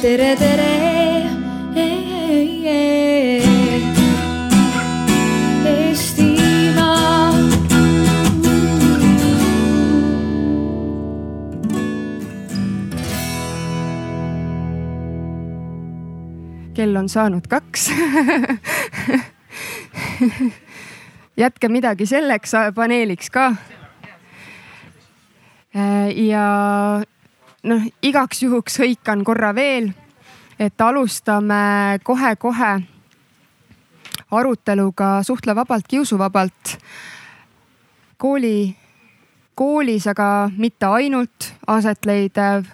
tere, tere. Kell on saanud kaks jätke midagi selleks paneeliks ka. ja noh, igaks juhuks hõikan korra veel, et alustame kohe-kohe aruteluga Suhtle vabalt, kiusuvabalt. kooli, koolis, aga mitte ainult aset leidev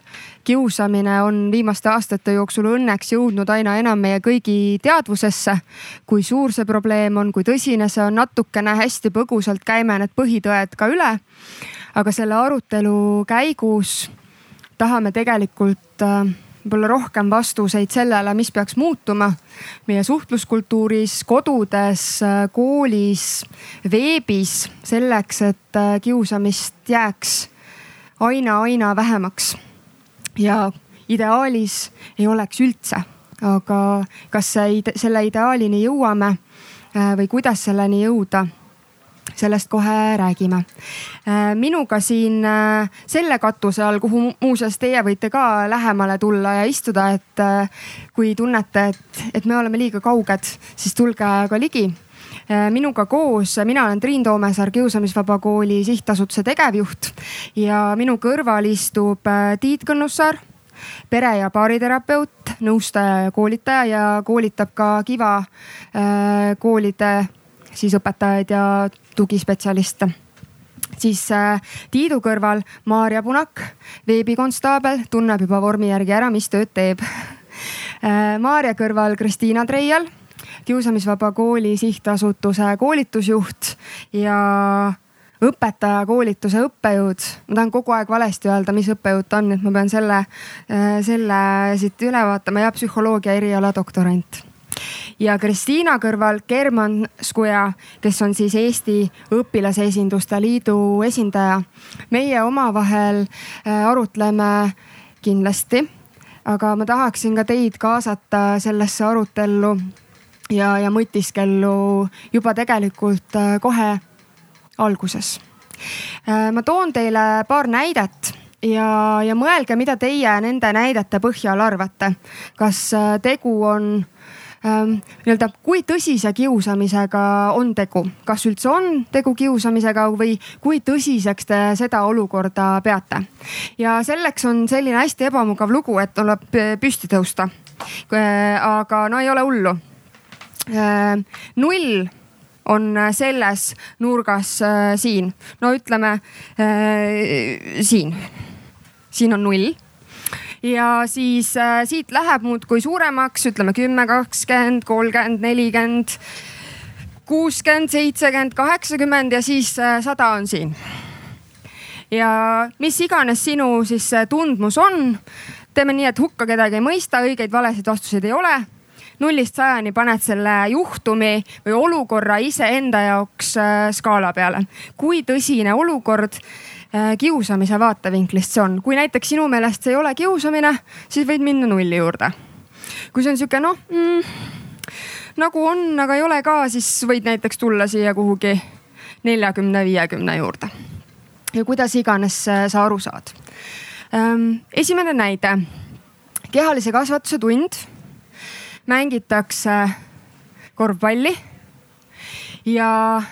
kiusamine on viimaste aastate jooksul õnneks jõudnud aina enam meie kõigi teadvusesse. kui suur see probleem on, kui tõsine see on, natukene hästi põgusalt käime need põhitõed ka üle. aga selle arutelu käigus tahame tegelikult äh, võib-olla rohkem vastuseid sellele, mis peaks muutuma meie suhtluskultuuris, kodudes, äh, koolis, veebis selleks, et äh, kiusamist jääks aina-aina vähemaks. ja ideaalis ei oleks üldse, aga kas see, selle ideaalini jõuame või kuidas selleni jõuda sellest kohe räägime. Äh, minuga siin äh, selle katuse all, kuhu muuseas teie võite ka lähemale tulla ja istuda, et äh, kui tunnete, et, et me oleme liiga kauged, siis tulge ka ligi minuga koos, mina olen Triin Toomesaar, Kiusamisvaba Kooli sihtasutuse tegevjuht ja minu kõrval istub Tiit Kõnnussaar, pere- ja baariterapeut, nõustaja ja koolitaja ja koolitab ka Kiva koolide siis õpetajaid ja tugispetsialiste siis äh, Tiidu kõrval Maarja Punak, veebikonstaabel, tunneb juba vormi järgi ära, mis tööd teeb äh,. Maarja kõrval Kristiina Treial, Kiusamisvaba Kooli sihtasutuse koolitusjuht ja õpetajakoolituse õppejõud. ma tahan kogu aeg valesti öelda, mis õppejõud ta on, et ma pean selle, äh, selle siit üle vaatama ja psühholoogia eriala doktorant ja Kristiina kõrval German Skuja, kes on siis Eesti Õpilasesinduste Liidu esindaja. meie omavahel äh, arutleme kindlasti, aga ma tahaksin ka teid kaasata sellesse arutellu ja, ja mõtiskellu juba tegelikult äh, kohe alguses. Äh, ma toon teile paar näidet ja, ja mõelge, mida teie nende näidete põhjal arvate. kas tegu on nii-öelda, kui tõsise kiusamisega on tegu, kas üldse on tegu kiusamisega või kui tõsiseks te seda olukorda peate. ja selleks on selline hästi ebamugav lugu, et tuleb püsti tõusta. aga no ei ole hullu. Null on selles nurgas äh, siin, no ütleme äh, siin, siin on null ja siis äh, siit läheb muudkui suuremaks, ütleme kümme, kakskümmend, kolmkümmend, nelikümmend, kuuskümmend, seitsekümmend, kaheksakümmend ja siis äh, sada on siin. ja mis iganes sinu siis äh, tundmus on, teeme nii, et hukka kedagi ei mõista, õigeid-valesid vastuseid ei ole nullist sajani paned selle juhtumi või olukorra iseenda jaoks äh, skaala peale. kui tõsine olukord Äh, kiusamise vaatevinklist see on. kui näiteks sinu meelest see ei ole kiusamine, siis võid minna nulli juurde. kui see on sihuke noh mm, nagu on, aga ei ole ka, siis võid näiteks tulla siia kuhugi neljakümne, viiekümne juurde. ja kuidas iganes äh, sa aru saad. Ähm, esimene näide, kehalise kasvatuse tund, mängitakse korvpalli ja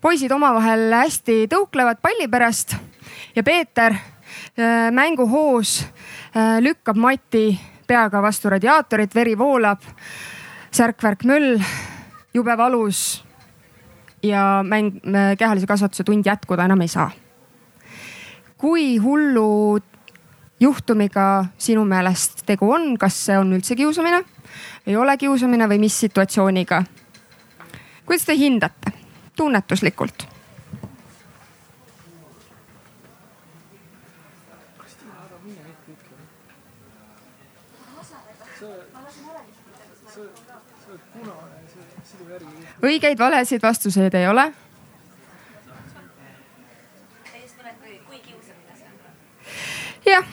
poisid omavahel hästi tõuklevad palli pärast ja Peeter äh, mänguhoos äh, lükkab Mati peaga vastu radiaatorit, veri voolab, särk-värk-möll, jube valus. ja mäng, äh, kehalise kasvatuse tund jätkuda enam ei saa. kui hullu juhtumiga sinu meelest tegu on, kas see on üldse kiusamine, ei ole kiusamine või mis situatsiooniga? kuidas te hindate? Tunnetuslikult. õigeid, valesid vastuseid ei ole. jah,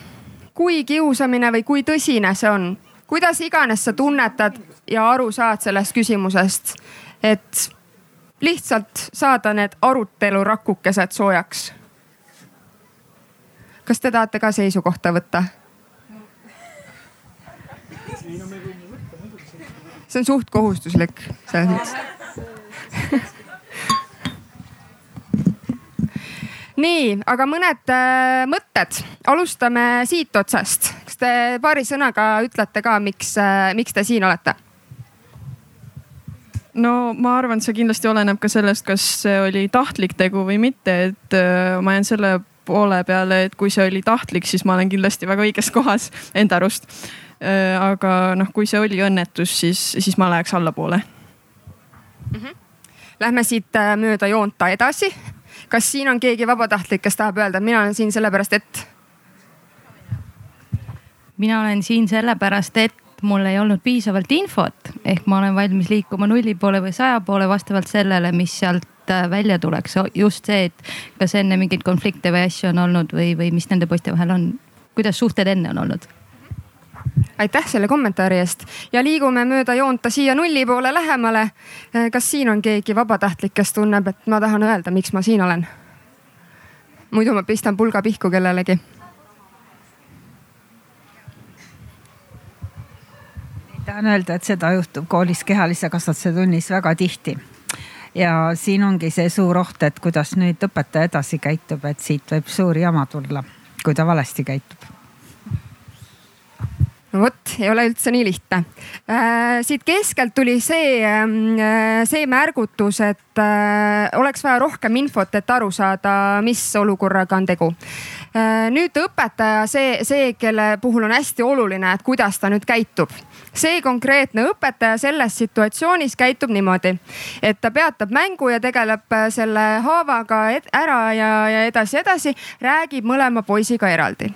kui kiusamine või kui tõsine see on. kuidas iganes sa tunnetad ja aru saad sellest küsimusest, et lihtsalt saada need arutelurakukesed soojaks. kas te tahate ka seisukohta võtta? see on suht kohustuslik selles mõttes nii, aga mõned äh, mõtted, alustame siit otsast. kas te paari sõnaga ütlete ka, miks äh,, miks te siin olete? No ma arvan, et see kindlasti oleneb ka sellest, kas see oli tahtlik tegu või mitte, et äh, ma jään selle poole peale, et kui see oli tahtlik, siis ma olen kindlasti väga õiges kohas enda arust äh,. aga noh, kui see oli õnnetus, siis, siis ma läheks allapoole mm. -hmm. Lähme siit äh, mööda joonta edasi kas siin on keegi vabatahtlik, kes tahab öelda, et mina olen siin sellepärast, et? mina olen siin sellepärast, et mul ei olnud piisavalt infot, ehk ma olen valmis liikuma nulli poole või saja poole vastavalt sellele, mis sealt äh, välja tuleks. just see, et kas enne mingeid konflikte või asju on olnud või, või mis nende poiste vahel on, kuidas suhted enne on olnud aitäh selle kommentaari eest ja liigume mööda joonta siia nulli poole lähemale. Eh, kas siin on keegi vabatahtlik, kes tunneb, et ma tahan öelda, miks ma siin olen? muidu ma pistan pulga pihku kellelegi. Tahan öelda, et seda juhtub koolis kehalise kasvatuse tunnis väga tihti ja siin ongi see suur oht, et kuidas nüüd õpetaja edasi käitub, et siit võib suur jama tulla, kui ta valesti käitub no vot, ei ole üldse nii lihtne äh,. siit keskelt tuli see ähm, äh,, see märgutus, et äh, oleks vaja rohkem infot, et aru saada, mis olukorraga on tegu äh,. nüüd õpetaja, see, see, kelle puhul on hästi oluline, et kuidas ta nüüd käitub see konkreetne õpetaja selles situatsioonis käitub niimoodi, et ta peatab mängu ja tegeleb äh, selle haavaga ära ja, ja edasi, edasi, räägib mõlema poisiga eraldi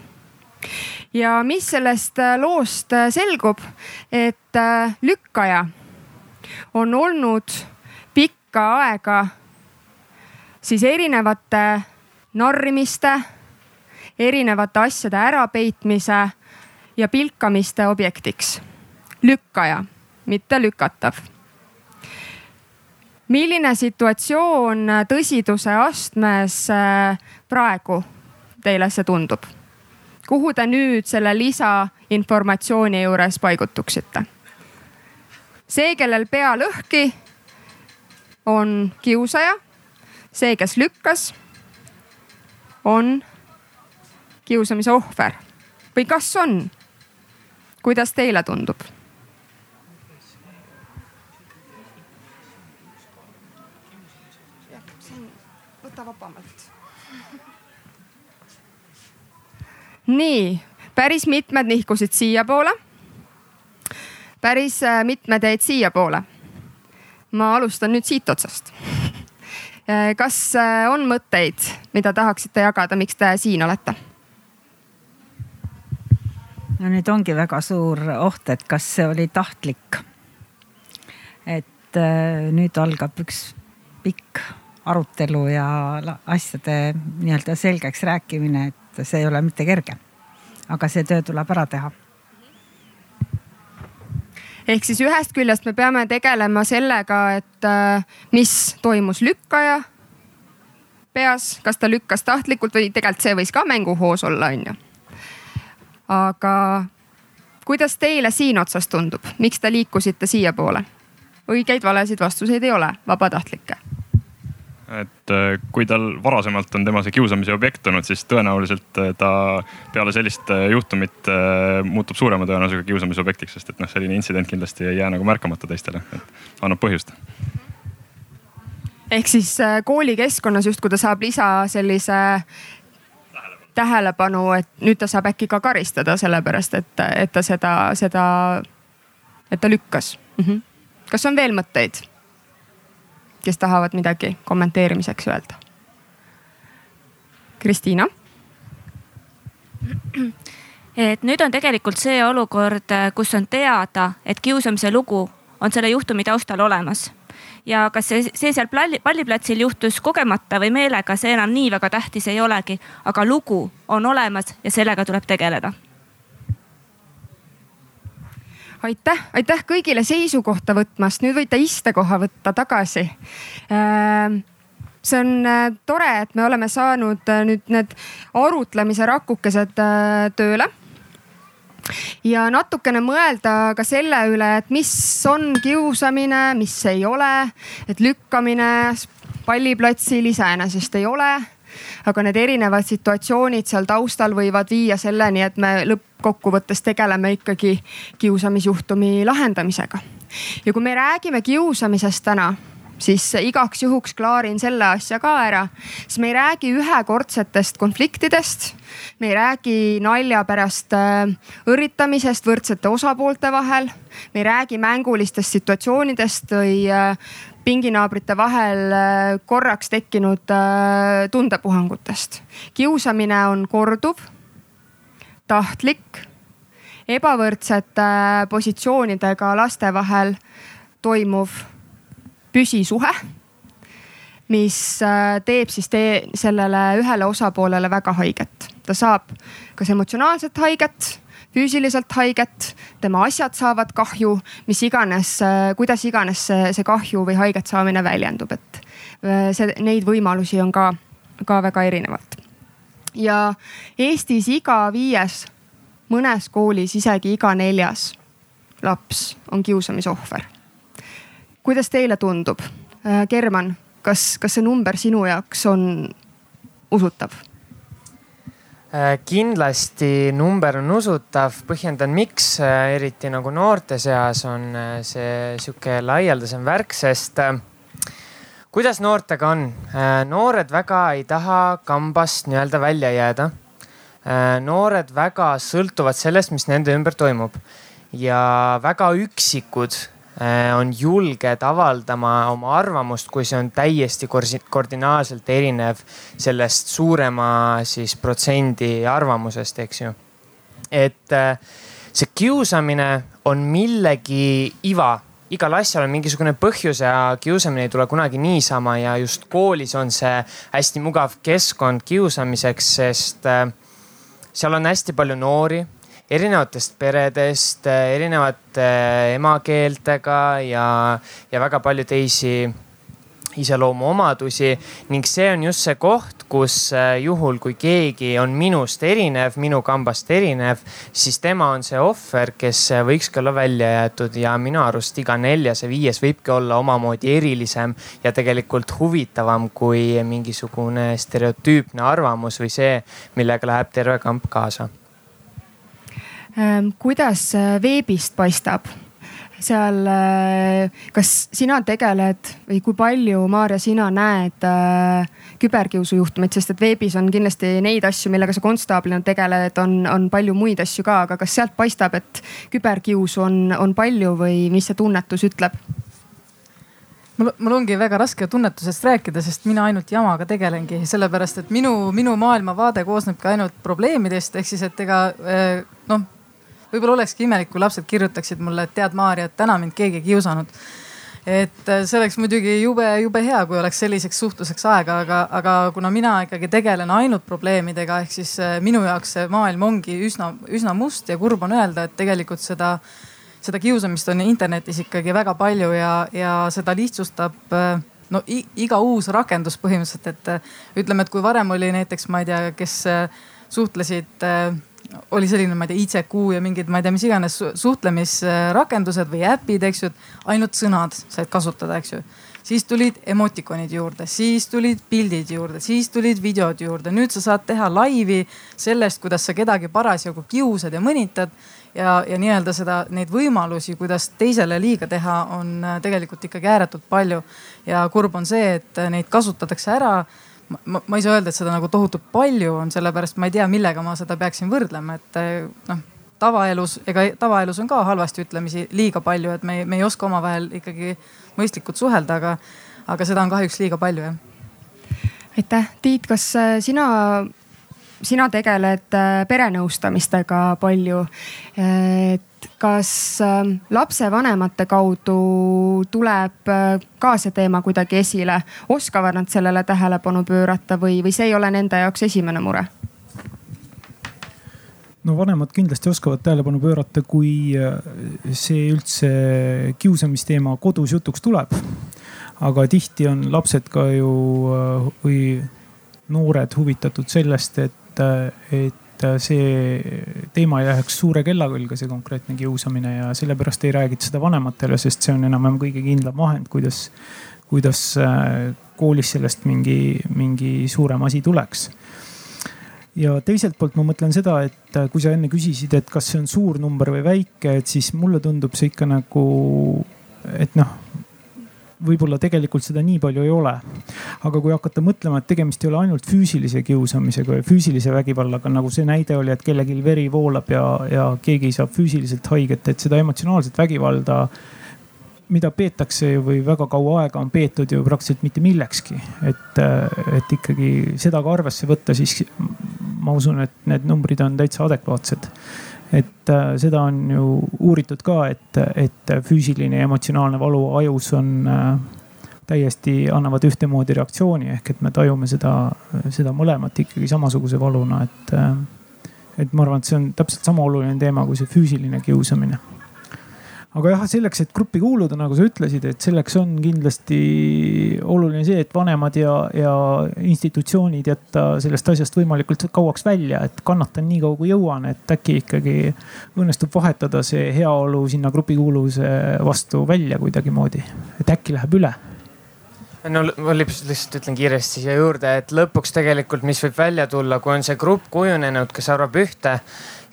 ja mis sellest äh, loost äh, selgub, et lükkaja on olnud pikka aega siis erinevate narrimiste, erinevate asjade ärapeitmise ja pilkamiste objektiks. Lükkaja, mitte lükatav. milline situatsioon tõsiduse astmes praegu teile see tundub? kuhu te nüüd selle lisainformatsiooni juures paigutuksite? see, kellel pea lõhki, on kiusaja. see, kes lükkas, on kiusamise ohver või kas on? kuidas teile tundub? võta vabamalt. Nii, päris mitmed nihkusid siiapoole. päris äh, mitmed jäid siiapoole. ma alustan nüüd siit otsast. Äh, kas äh, on mõtteid, mida tahaksite jagada, miks te siin olete? no nüüd ongi väga suur oht, et kas see oli tahtlik. et nüüd algab üks pikk arutelu ja asjade nii-öelda selgeks rääkimine, et et see ei ole mitte kerge. aga see töö tuleb ära teha ehk siis ühest küljest me peame tegelema sellega, et äh, mis toimus lükkaja peas, kas ta lükkas tahtlikult või tegelikult see võis ka mänguhoos olla, onju. aga kuidas teile siin otsas tundub, miks te liikusite siiapoole? õigeid-valesid vastuseid ei ole, vabatahtlikke et äh, kui tal varasemalt on tema see kiusamise objekt olnud, siis tõenäoliselt äh, ta peale sellist äh, juhtumit muutub suurema tõenäosusega kiusamise objektiks, sest et noh, selline intsident kindlasti ei jää nagu märkamata teistele, et annab põhjust. ehk siis koolikeskkonnas justkui ta saab lisa sellise tähelepanu, tähelepanu, et nüüd ta saab äkki ka karistada sellepärast, et, et ta seda, seda, et ta lükkas mm. -hmm. kas on veel mõtteid? Kes tahavad midagi kommenteerimiseks öelda. Kristiina. et nüüd on tegelikult see olukord, kus on teada, et kiusamise lugu on selle juhtumi taustal olemas ja kas see, see seal palli, palliplatsil juhtus kogemata või meelega, see enam nii väga tähtis ei olegi, aga lugu on olemas ja sellega tuleb tegeleda aitäh, aitäh kõigile seisukohta võtmast, nüüd võite istekoha võtta tagasi. Äh, see on äh, tore, et me oleme saanud äh, nüüd need arutlemise rakukesed tööle. Ja natukene mõelda ka selle üle, et mis on kiusamine, mis ei ole, et lükkamine palliplatsil iseenesest ei ole aga need erinevad situatsioonid seal taustal võivad viia selleni, et me lõppkokkuvõttes tegeleme ikkagi kiusamisjuhtumi lahendamisega. ja kui me räägime kiusamisest täna siis igaks juhuks klaarin selle asja ka ära, siis me ei räägi ühekordsetest konfliktidest. me ei räägi nalja pärast äh, õrritamisest võrdsete osapoolte vahel. me ei räägi mängulistest situatsioonidest või äh, pinginaabrite vahel äh, korraks tekkinud äh, tundepuhangutest. kiusamine on korduv, tahtlik, ebavõrdsete äh, positsioonidega laste vahel toimuv püsisuhe mis teeb siis tee sellele ühele osapoolele väga haiget. ta saab kas emotsionaalset haiget füüsiliselt haiget, tema asjad saavad kahju, mis iganes, kuidas iganes see, see kahju või haiget saamine väljendub, et äh, see, neid võimalusi on ka, ka väga erinevalt. ja Eestis iga viies, mõnes koolis isegi iga neljas laps on kiusamise ohver. kuidas teile tundub, äh, German, kas, kas see number sinu jaoks on usutav? Äh, kindlasti number on usutav, põhjendan, miks, äh, eriti nagu noorte seas on äh, see sihuke laialdasem värk, sest kuidas noortega on? noored väga ei taha kambast nii-öelda välja jääda. noored väga sõltuvad sellest, mis nende ümber toimub ja väga üksikud on julged avaldama oma arvamust, kui see on täiesti kardinaalselt erinev sellest suurema siis protsendi arvamusest, eks ju. et äh, see kiusamine on millegi iva igal asjal on mingisugune põhjus ja kiusamine ei tule kunagi niisama ja just koolis on see hästi mugav keskkond kiusamiseks, sest äh, seal on hästi palju noori erinevatest peredest, erinevate emakeeltega ja, ja väga palju teisi iseloomuomadusi. Ning see on just see koht, kus äh, juhul, kui keegi on minust erinev, minu kambast erinev, siis tema on see ohver, kes äh, võikski olla välja jäetud. Ja minu arust iga neljas ja viies võibki olla omamoodi erilisem ja tegelikult huvitavam kui mingisugune stereotüüpne arvamus või see, millega läheb terve kamp kaasa kuidas äh, veebist paistab? seal, äh, kas sina tegeled või kui palju, Maarja, sina näed äh, küberkiusujuhtumeid, sest et veebis on kindlasti neid asju, millega sa konstaablina tegeled, on, on palju muid asju ka, aga kas sealt paistab, et küberkiusu on, on palju või mis see tunnetus ütleb? mul, mul ongi väga raske tunnetusest rääkida, sest mina ainult jamaga tegelengi, sellepärast et minu, minu maailmavaade koosnebki ainult probleemidest, ehk siis, et ega noh võib-olla olekski imelik, kui lapsed kirjutaksid mulle, et tead, Maarja, et täna mind keegi ei kiusanud. et äh, see oleks muidugi jube, jube hea, kui oleks selliseks suhtluseks aega, aga, aga kuna mina ikkagi tegelen ainult probleemidega, ehk siis äh, minu jaoks see maailm ongi üsna, üsna must ja kurb on öelda, et tegelikult seda seda kiusamist on internetis ikkagi väga palju ja, ja seda lihtsustab äh, no iga uus rakendus põhimõtteliselt, et ütleme, et kui varem oli näiteks, ma ei tea, kes suhtlesid oli selline, ma ei tea, ICQ ja mingid, ma ei tea, mis iganes suhtlemisrakendused või äpid, eks ju, et ainult sõnad said kasutada, eks ju. siis tulid emotikonid juurde, siis tulid pildid juurde, siis tulid videod juurde. nüüd sa saad teha laivi sellest, kuidas sa kedagi parasjagu kiusad ja mõnitad ja, ja nii-öelda seda, neid võimalusi, kuidas teisele liiga teha, on äh, tegelikult ikkagi ääretult palju. ja kurb on see, et äh, neid kasutatakse ära ma, ma ei saa öelda, et seda nagu tohutult palju on, sellepärast ma ei tea, millega ma seda peaksin võrdlema, et eh, noh tavaelus, ega tavaelus on ka halvasti ütlemisi liiga palju, et me, me ei oska omavahel ikkagi mõistlikult suhelda, aga, aga seda on kahjuks liiga palju jah. aitäh, Tiit, kas eh, sina sina tegeled äh, perenõustamistega palju. et kas ähm, lapsevanemate kaudu tuleb äh, ka see teema kuidagi esile, oskavad nad sellele tähelepanu pöörata või, või see ei ole nende jaoks esimene mure? no vanemad kindlasti oskavad tähelepanu pöörata, kui äh, see üldse kiusamisteema kodus jutuks tuleb. aga tihti on lapsed ka ju äh, või noored huvitatud sellest, et, äh, et see teema ei läheks suure kella külge, see konkreetne kiusamine ja sellepärast ei räägita seda vanematele, sest see on enam-vähem kõige kindlam vahend, kuidas, kuidas koolis sellest mingi, mingi suurem asi tuleks. Ja teiselt poolt ma mõtlen seda, et äh, kui sa enne küsisid, et kas see on suur number või väike, et siis mulle tundub see ikka nagu, et noh võib-olla tegelikult seda nii palju ei ole. aga kui hakata mõtlema, et tegemist ei ole ainult füüsilise kiusamisega või füüsilise vägivallaga, nagu see näide oli, et kellelgi veri voolab ja, ja keegi saab füüsiliselt haiget, et seda emotsionaalset vägivalda mida peetakse või väga kaua aega on peetud ju praktiliselt mitte millekski. et, et ikkagi seda ka arvesse võtta, siis ma usun, et need numbrid on täitsa adekvaatsed. Et äh, seda on ju uuritud ka, et, et füüsiline ja emotsionaalne valu ajus on äh, täiesti annavad ühtemoodi reaktsiooni ehk et me tajume seda, seda mõlemat ikkagi samasuguse valuna, et, äh, et ma arvan, et see on täpselt sama oluline teema kui see füüsiline kiusamine aga jah, selleks, et gruppi kuuluda, nagu sa ütlesid, et selleks on kindlasti oluline see, et vanemad ja, ja institutsioonid jätta sellest asjast võimalikult kauaks välja, et kannatan nii kaua kui jõuan, et äkki ikkagi õnnestub vahetada see heaolu sinna grupi kuuluvuse vastu välja kuidagimoodi, et äkki läheb üle. No ma lihtsalt ütlen kiiresti siia juurde, et lõpuks tegelikult, mis võib välja tulla, kui on see grupp kujunenud, kes arvab ühte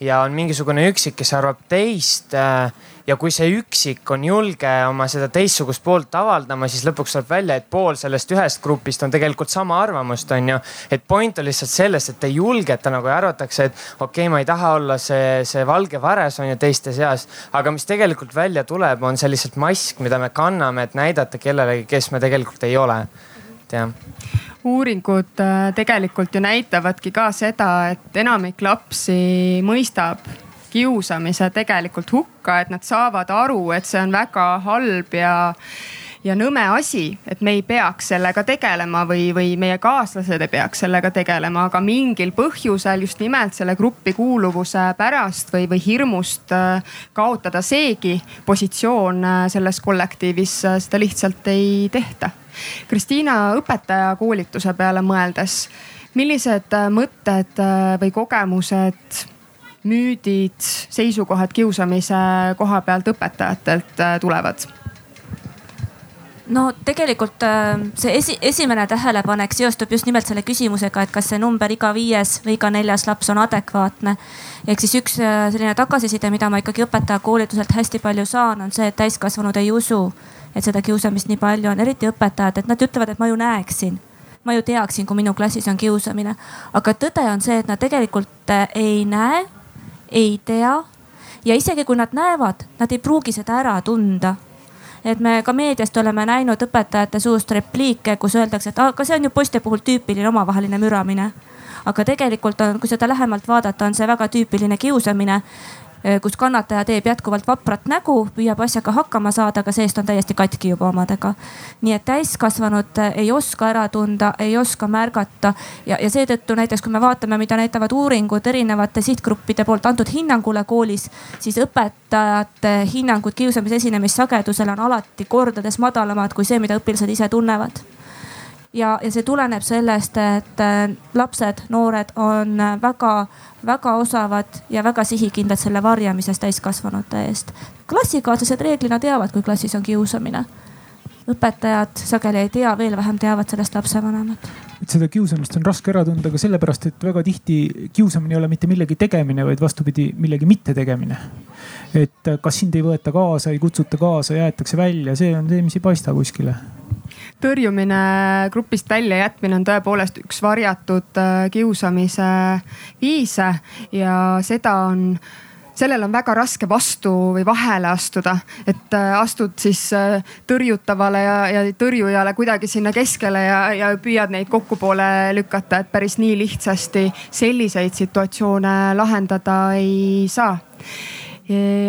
ja on mingisugune üksik, kes arvab teist äh, ja kui see üksik on julge oma seda teistsugust poolt avaldama, siis lõpuks tuleb välja, et pool sellest ühest grupist on tegelikult sama arvamust, on ju. et point on lihtsalt selles, et ei julgeta nagu ja arvatakse, et okei okay,, ma ei taha olla see, see valge vares on ju teiste seas. aga mis tegelikult välja tuleb, on see lihtsalt mask, mida me kanname, et näidata kellelegi, kes me tegelikult ei ole. et jah uuringud äh, tegelikult ju näitavadki ka seda, et enamik lapsi mõistab kiusamise tegelikult hukka, et nad saavad aru, et see on väga halb ja ja nõme asi, et me ei peaks sellega tegelema või, või meie kaaslased ei peaks sellega tegelema, aga mingil põhjusel just nimelt selle gruppi kuuluvuse pärast või, või hirmust äh, kaotada seegi positsioon äh, selles kollektiivis, äh, seda lihtsalt ei tehta. Kristiina õpetaja koolituse peale mõeldes, millised mõtted või kogemused müüdid, seisukohad kiusamise koha pealt õpetajatelt äh, tulevad? no tegelikult äh, see esi, esimene tähelepanek seostub just nimelt selle küsimusega, et kas see number iga viies või iga neljas laps on adekvaatne. ehk siis üks äh, selline tagasiside, mida ma ikkagi õpetajakoolituselt hästi palju saan, on see, et täiskasvanud ei usu, et seda kiusamist nii palju on, eriti õpetajad, et nad ütlevad, et ma ju näeksin ma ju teaksin, kui minu klassis on kiusamine. aga tõde on see, et nad tegelikult ei näe ei tea. Ja isegi kui nad näevad, nad ei pruugi seda ära tunda. Et me ka meediast oleme näinud õpetajate suust repliike, kus öeldakse, et aga see on ju poiste puhul tüüpiline omavaheline müramine. aga tegelikult on, kui seda lähemalt vaadata, on see väga tüüpiline kiusamine kus kannataja teeb jätkuvalt vaprat nägu, püüab asjaga hakkama saada, aga seest on täiesti katki juba omadega. nii et täiskasvanud äh, ei oska ära tunda, ei oska märgata ja, ja seetõttu näiteks, kui me vaatame, mida näitavad uuringud erinevate sihtgruppide poolt antud hinnangule koolis, siis õpetajate hinnangud kiusamise esinemissagedusele on alati kordades madalamad kui see, mida õpilased ise tunnevad ja, ja see tuleneb sellest, et äh, lapsed, noored on väga-väga osavad ja väga sihikindlad selle varjamises täiskasvanute eest. klassikaaslased reeglina teavad, kui klassis on kiusamine. õpetajad sageli ei tea, veel vähem teavad sellest lapsevanemad et seda kiusamist on raske ära tunda ka sellepärast, et väga tihti kiusamine ei ole mitte millegi tegemine, vaid vastupidi, millegi mittetegemine. et kas sind ei võeta kaasa, ei kutsuta kaasa, jäetakse välja, see on see, mis ei paista kuskile tõrjumine, grupist väljajätmine on tõepoolest üks varjatud äh, kiusamise viise ja seda on sellel on väga raske vastu või vahele astuda, et äh, astud siis äh, tõrjutavale ja, ja tõrjujale kuidagi sinna keskele ja, ja püüad neid kokkupoole lükata, et päris nii lihtsasti selliseid situatsioone lahendada ei saa.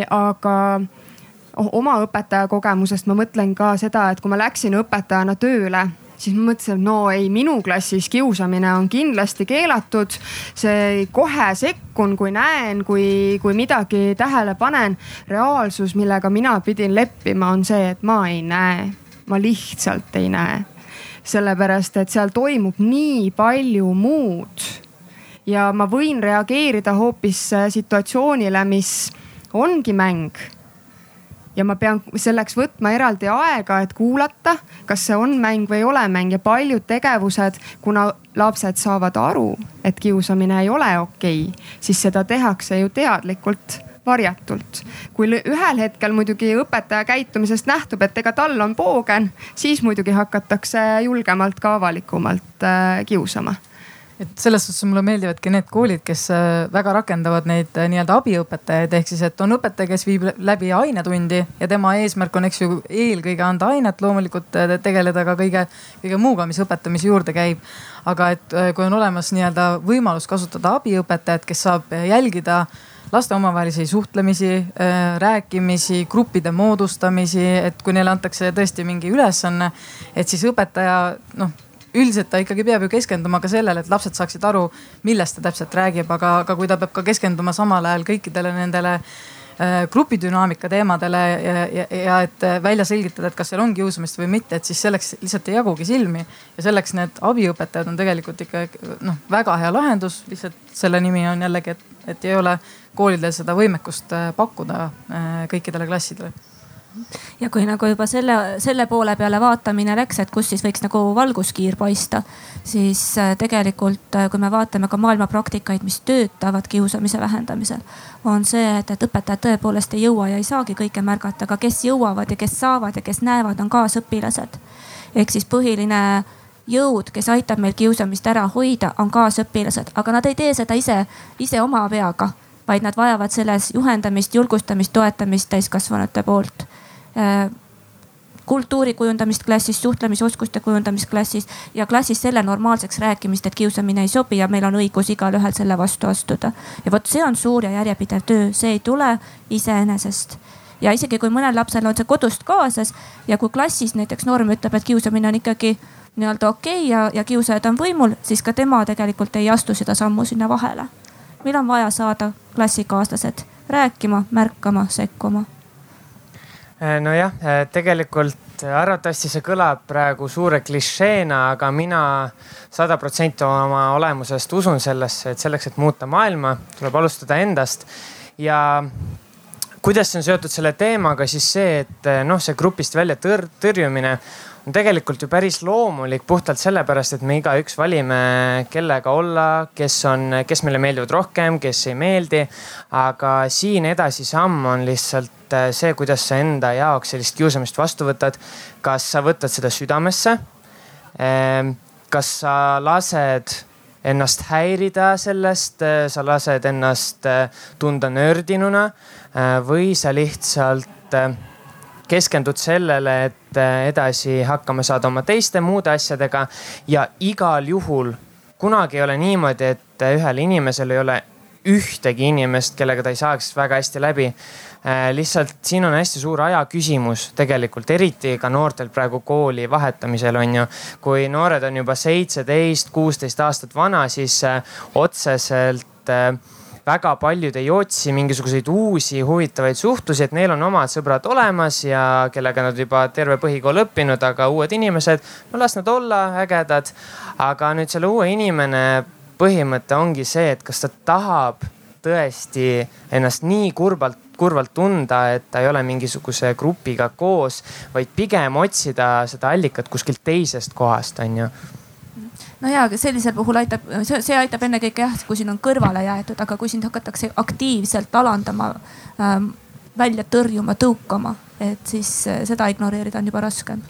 aga oma õpetaja kogemusest ma mõtlen ka seda, et kui ma läksin õpetajana tööle siis ma mõtlesin, et no ei, minu klassis kiusamine on kindlasti keelatud. see kohe sekkun, kui näen, kui, kui midagi tähele panen. reaalsus, millega mina pidin leppima, on see, et ma ei näe, ma lihtsalt ei näe. sellepärast, et seal toimub nii palju muud. ja ma võin reageerida hoopis situatsioonile, mis ongi mäng ja ma pean selleks võtma eraldi aega, et kuulata, kas see on mäng või ei ole mäng ja paljud tegevused, kuna lapsed saavad aru, et kiusamine ei ole okei okay,, siis seda tehakse ju teadlikult varjatult. kui ühel hetkel muidugi õpetaja käitumisest nähtub, et ega tal on poogen, siis muidugi hakatakse julgemalt ka avalikumalt äh, kiusama et selles suhtes mulle meeldivadki need koolid, kes äh, väga rakendavad neid äh, nii-öelda abiõpetajaid, ehk siis, et on õpetaja, kes viib läbi ainetundi ja tema eesmärk on, eks ju, eelkõige anda ainet, loomulikult äh, tegeleda ka kõige, kõige muuga, mis õpetamise juurde käib. aga et kui on olemas nii-öelda võimalus kasutada abiõpetajat, kes saab jälgida laste omavahelisi suhtlemisi, rääkimisi, gruppide moodustamisi, et kui neile antakse tõesti mingi ülesanne, et siis õpetaja noh üldiselt ta ikkagi peab ju keskenduma ka sellele, et lapsed saaksid aru, millest ta täpselt räägib, aga, aga kui ta peab ka keskenduma samal ajal kõikidele nendele äh, grupidünaamika teemadele ja, ja, ja et välja selgitada, et kas seal on kiusamist või mitte, et siis selleks lihtsalt ei jagugi silmi. ja selleks need abiõpetajad on tegelikult ikka noh, väga hea lahendus, lihtsalt selle nimi on jällegi, et, et ei ole koolidel seda võimekust äh, pakkuda äh, kõikidele klassidele ja kui nagu juba selle, selle poole peale vaatamine läks, et kus siis võiks nagu valguskiir paista, siis äh, tegelikult, äh, kui me vaatame ka maailma praktikaid, mis töötavad kiusamise vähendamisel, on see, et, et õpetajad tõepoolest ei jõua ja ei saagi kõike märgata, aga kes jõuavad ja kes saavad ja kes näevad, on kaasõpilased. ehk siis põhiline jõud, kes aitab meil kiusamist ära hoida, on kaasõpilased, aga nad ei tee seda ise, ise oma peaga vaid nad vajavad selles juhendamist, julgustamist, toetamist täiskasvanute poolt kultuuri kujundamist klassis, suhtlemisoskuste kujundamist klassis ja klassis selle normaalseks rääkimist, et kiusamine ei sobi ja meil on õigus igalühel selle vastu astuda. ja vot see on suur ja järjepidev töö, see ei tule iseenesest ja isegi kui mõnel lapsel on see kodust kaasas ja kui klassis näiteks norm ütleb, et kiusamine on ikkagi nii-öelda okei okay ja, ja kiusajad on võimul, siis ka tema tegelikult ei astu seda sammu sinna vahele. meil on vaja saada klassikaaslased rääkima, märkama, sekkuma Äh, nojah, äh, tegelikult arvatavasti see kõlab praegu suure klišeena, aga mina sada protsenti oma olemusest usun sellesse, et selleks, et muuta maailma, tuleb alustada endast. ja kuidas see on seotud selle teemaga, siis see, et noh, see grupist välja tõr tõrjumine on tegelikult ju päris loomulik puhtalt sellepärast, et me igaüks valime, kellega olla, kes on, kes meile meeldivad rohkem, kes ei meeldi. aga siin edasisamm on lihtsalt äh, see, kuidas sa enda jaoks sellist kiusamist vastu võtad. kas sa võtad seda südamesse? Ähm, kas sa lased ennast häirida sellest, äh, sa lased ennast äh, tunda nördinuna või sa lihtsalt keskendud sellele, et äh, edasi hakkama saada oma teiste muude asjadega ja igal juhul kunagi ei ole niimoodi, et äh, ühel inimesel ei ole ühtegi inimest, kellega ta ei saaks väga hästi läbi. Äh, lihtsalt siin on hästi suur aja küsimus tegelikult, eriti ka noortel praegu kooli vahetamisel on ju. kui noored on juba seitseteist, kuusteist aastat vana, siis otseselt väga paljud ei otsi mingisuguseid uusi huvitavaid suhtlusi, et neil on omad sõbrad olemas ja kellega nad juba terve põhikool õppinud, aga uued inimesed, no las nad olla ägedad. aga nüüd selle uue inimene põhimõte ongi see, et kas ta tahab tõesti ennast nii kurvalt, kurvalt tunda, et ta ei ole mingisuguse grupiga koos, vaid pigem otsida seda allikat kuskilt teisest kohast, on ju no ja, aga sellisel puhul aitab, see, aitab ennekõike jah, kui siin on kõrvale jäetud, aga kui sind hakatakse aktiivselt alandama ähm,, välja tõrjuma, tõukama, et siis äh, seda ignoreerida on juba raskem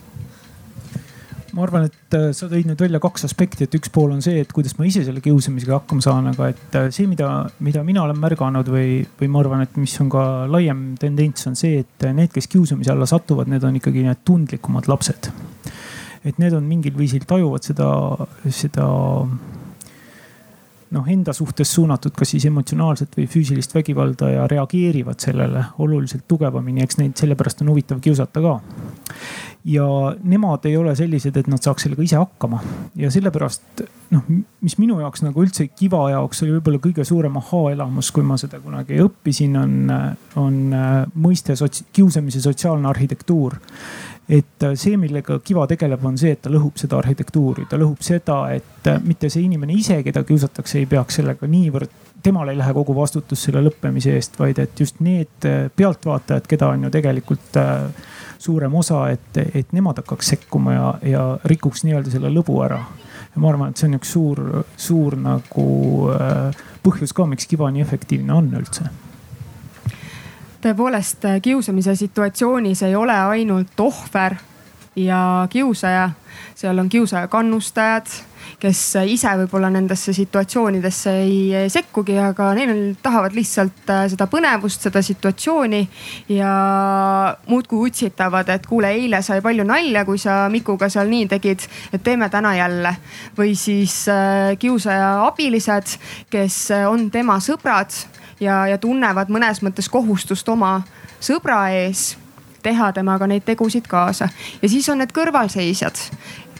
ma arvan, et äh, sa tõid nüüd välja kaks aspekti, et üks pool on see, et kuidas ma ise selle kiusamisega hakkama saan, aga et äh, see, mida, mida mina olen märganud või, või ma arvan, et mis on ka laiem tendents, on see, et need, kes kiusamise alla satuvad, need on ikkagi need tundlikumad lapsed et need on mingil viisil tajuvad seda, seda noh, enda suhtes suunatud kas siis emotsionaalset või füüsilist vägivalda ja reageerivad sellele oluliselt tugevamini, eks neid sellepärast on huvitav kiusata ka. Ja nemad ei ole sellised, et nad saaks sellega ise hakkama. Ja sellepärast noh, mis minu jaoks nagu üldse Kiva jaoks oli võib-olla kõige suurem ahhaa-elamus, kui ma seda kunagi õppisin, on, on mõiste sots, kiusamise sotsiaalne arhitektuur et see, millega Kiva tegeleb, on see, et ta lõhub seda arhitektuuri, ta lõhub seda, et mitte see inimene ise, keda kiusatakse, ei peaks sellega niivõrd, temal ei lähe kogu vastutus selle lõppemise eest, vaid et just need pealtvaatajad, keda on ju tegelikult äh, suurem osa, et, et nemad hakkaks sekkuma ja, ja rikuks nii-öelda selle lõbu ära. ja ma arvan, et see on üks suur, suur nagu äh, põhjus ka, miks kiva nii efektiivne on üldse tõepoolest kiusamise situatsioonis ei ole ainult ohver ja kiusaja, seal on kiusaja kannustajad kes ise võib-olla nendesse situatsioonidesse ei sekkugi, aga neil tahavad lihtsalt äh, seda põnevust, seda situatsiooni ja muudkui utsitavad, et kuule, eile sai palju nalja, kui sa Mikuga seal nii tegid, et teeme täna jälle. või siis äh, kiusaja abilised, kes on tema sõbrad ja, ja tunnevad mõnes mõttes kohustust oma sõbra ees teha temaga neid tegusid kaasa. Ja siis on need kõrvalseisjad,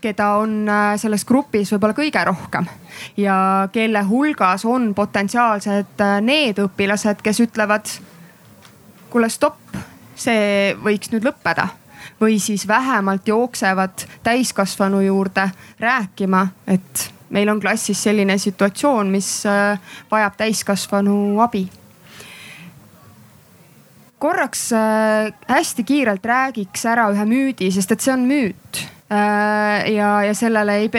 keda on äh, selles grupis võib-olla kõige rohkem. Ja kelle hulgas on potentsiaalsed äh, need õpilased, kes ütlevad, kuule stopp, see võiks nüüd lõppeda. Või siis vähemalt jooksevad täiskasvanu juurde rääkima, et meil on klassis selline situatsioon, mis äh, vajab täiskasvanu abi korraks hästi kiirelt räägiks ära ühe müüdi, sest et see on müüt Äh, ja, ja sellele ei,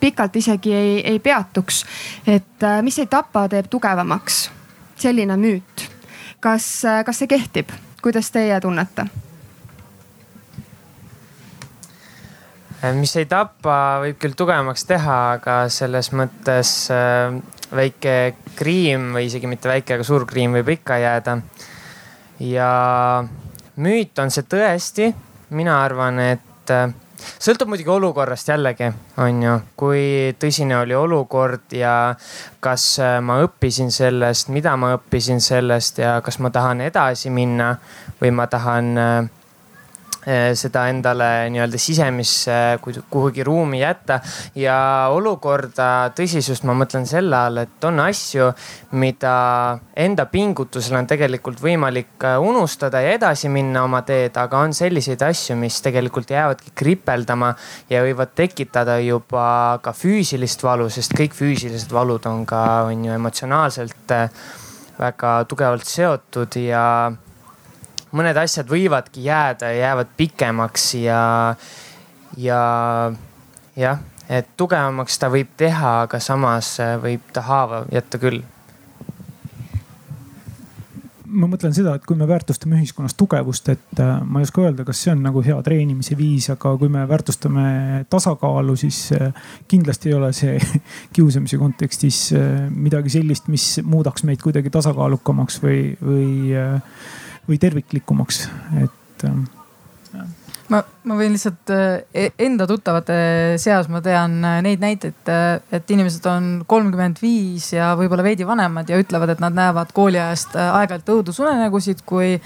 pikalt isegi ei, ei peatuks. et äh, mis ei tapa, teeb tugevamaks. selline müüt. kas, äh, kas see kehtib, kuidas teie tunnete? Mis ei tapa, võib küll tugevamaks teha, aga selles mõttes väike kriim või isegi mitte väike, aga suur kriim võib ikka jääda. ja müüt on see tõesti, mina arvan, et sõltub muidugi olukorrast jällegi, on ju, kui tõsine oli olukord ja kas äh, ma õppisin sellest, mida ma õppisin sellest ja kas ma tahan edasi minna või ma tahan äh, seda endale nii-öelda sisemisse kuhugi ruumi jätta. ja olukorda tõsisust ma mõtlen selle all, et on asju, mida enda pingutusel on tegelikult võimalik äh, unustada ja edasi minna oma teed, aga on selliseid asju, mis tegelikult jäävadki kripeldama ja võivad tekitada juba ka füüsilist valu, sest kõik füüsilised valud on ka, on ju emotsionaalselt äh, väga tugevalt seotud ja mõned asjad võivadki jääda ja jäävad pikemaks ja, ja jah, et tugevamaks ta võib teha, aga samas võib ta haava jätta küll. Ma mõtlen seda, et kui me väärtustame ühiskonnas tugevust, et äh, ma ei oska öelda, kas see on nagu hea treenimise viis, aga kui me väärtustame tasakaalu, siis äh, kindlasti ei ole see kiusamise kontekstis äh, midagi sellist, mis muudaks meid kuidagi tasakaalukamaks või, või või terviklikumaks, et ähm, ma, ma võin lihtsalt äh, enda tuttavate seas, ma tean äh, neid näiteid, äh, et inimesed on kolmkümmend viis ja võib-olla veidi vanemad ja ütlevad, et nad näevad kooliajast aeg-ajalt õudusunenägusid, kui,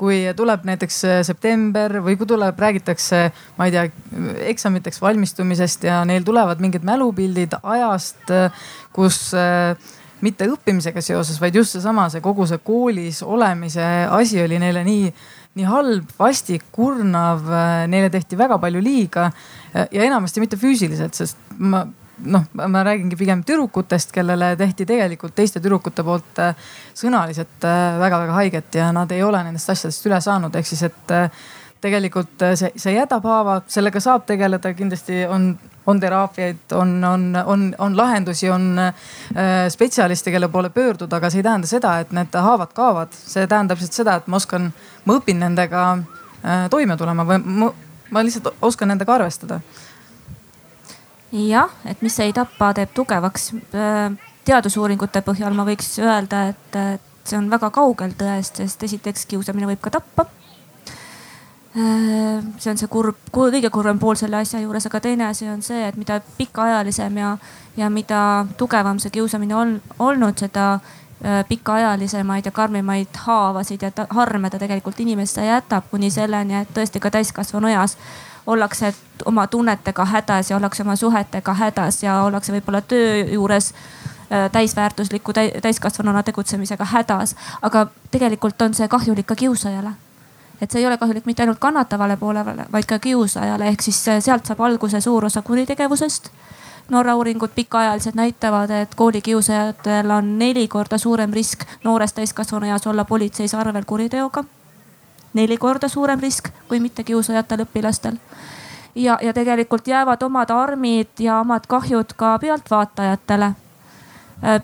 kui tuleb näiteks september või kui tuleb, räägitakse, ma ei tea, eksamiteks valmistumisest ja neil tulevad mingid mälupildid ajast, kus mitte õppimisega seoses, vaid just seesama, see kogu see koolis olemise asi oli neile nii, nii halb, vastik, kurnav, neile tehti väga palju liiga ja enamasti mitte füüsiliselt, sest ma noh, ma räägingi pigem tüdrukutest, kellele tehti tegelikult teiste tüdrukute poolt sõnaliselt väga-väga haiget ja nad ei ole nendest asjadest üle saanud, ehk siis, et tegelikult see, see jätab haava, sellega saab tegeleda, kindlasti on on teraapiaid, on, on, on, on lahendusi, on äh, spetsialiste, kelle poole pöörduda, aga see ei tähenda seda, et need haavad kaovad. see tähendab lihtsalt seda, et ma oskan, ma õpin nendega äh, toime tulema või ma, ma lihtsalt oskan nendega arvestada. jah, et mis ei tapa, teeb tugevaks. Äh, teadusuuringute põhjal ma võiks öelda, et see on väga kaugel tõest, sest esiteks kiusamine võib ka tappa see on see kurb, kõige kurvem pool selle asja juures, aga teine asi on see, et mida pikaajalisem ja, ja mida tugevam see kiusamine on olnud, seda pikaajalisemaid ja karmimaid haavasid ja harme ta tegelikult inimesse jätab kuni selleni, et tõesti ka täiskasvanu eas ollakse oma tunnetega hädas ja ollakse oma suhetega hädas ja ollakse võib-olla töö juures täisväärtusliku täiskasvanuna tegutsemisega hädas. aga tegelikult on see kahjulik ka kiusajale et see ei ole kahjulik mitte ainult kannatavale poolele, vaid ka kiusajale, ehk siis sealt saab alguse suur osa kuritegevusest. Norra uuringud pikaajaliselt näitavad, et koolikiusajatel on neli korda suurem risk noores täiskasvanu eas olla politseis arvel kuriteoga. neli korda suurem risk kui mittekiusajatel õpilastel ja, ja tegelikult jäävad omad armid ja omad kahjud ka pealtvaatajatele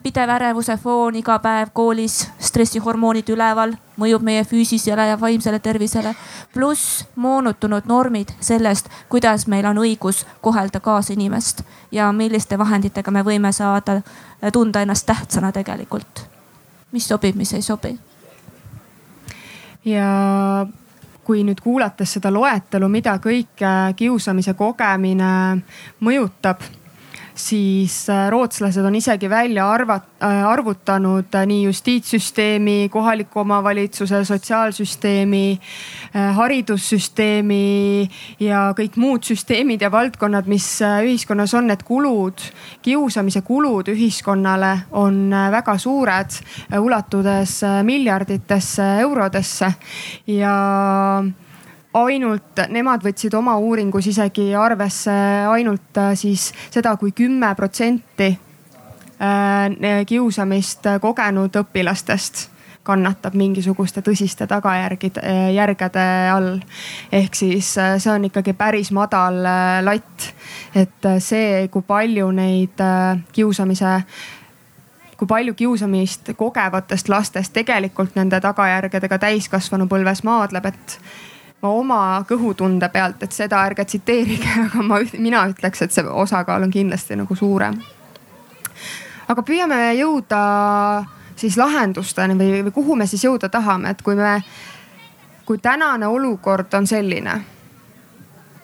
pidev ärevuse foon iga päev koolis, stressihormoonid üleval, mõjub meie füüsilisele ja vaimsele tervisele. pluss moonutunud normid sellest, kuidas meil on õigus kohelda kaasinimest ja milliste vahenditega me võime saada äh, tunda ennast tähtsana tegelikult. mis sobib, mis ei sobi. ja kui nüüd kuulates seda loetelu, mida kõike kiusamise kogemine mõjutab siis äh, rootslased on isegi välja arvat-, äh, arvutanud äh, nii justiitssüsteemi, kohaliku omavalitsuse, sotsiaalsüsteemi, haridussüsteemi ja kõik muud süsteemid ja valdkonnad, mis ühiskonnas on, need kulud, kiusamise kulud ühiskonnale on väga suured, ulatudes miljarditesse eurodesse. Ja ainult, nemad võtsid oma uuringus isegi arvesse ainult äh, siis seda kui kümme protsenti äh, kiusamist kogenud õpilastest kannatab mingisuguste tõsiste tagajärgide, äh, järgede all. ehk siis see on ikkagi päris madal latt. et see, kui palju neid kiusamise kui palju kiusamist kogevatest lastest tegelikult nende tagajärgedega täiskasvanupõlves maadleb, et ma oma kõhutunde pealt, et seda ärge tsiteerige, aga ma, mina ütleks, et see osakaal on kindlasti nagu suurem. aga püüame jõuda siis lahendusteni või, või kuhu me siis jõuda tahame, et kui me, kui tänane olukord on selline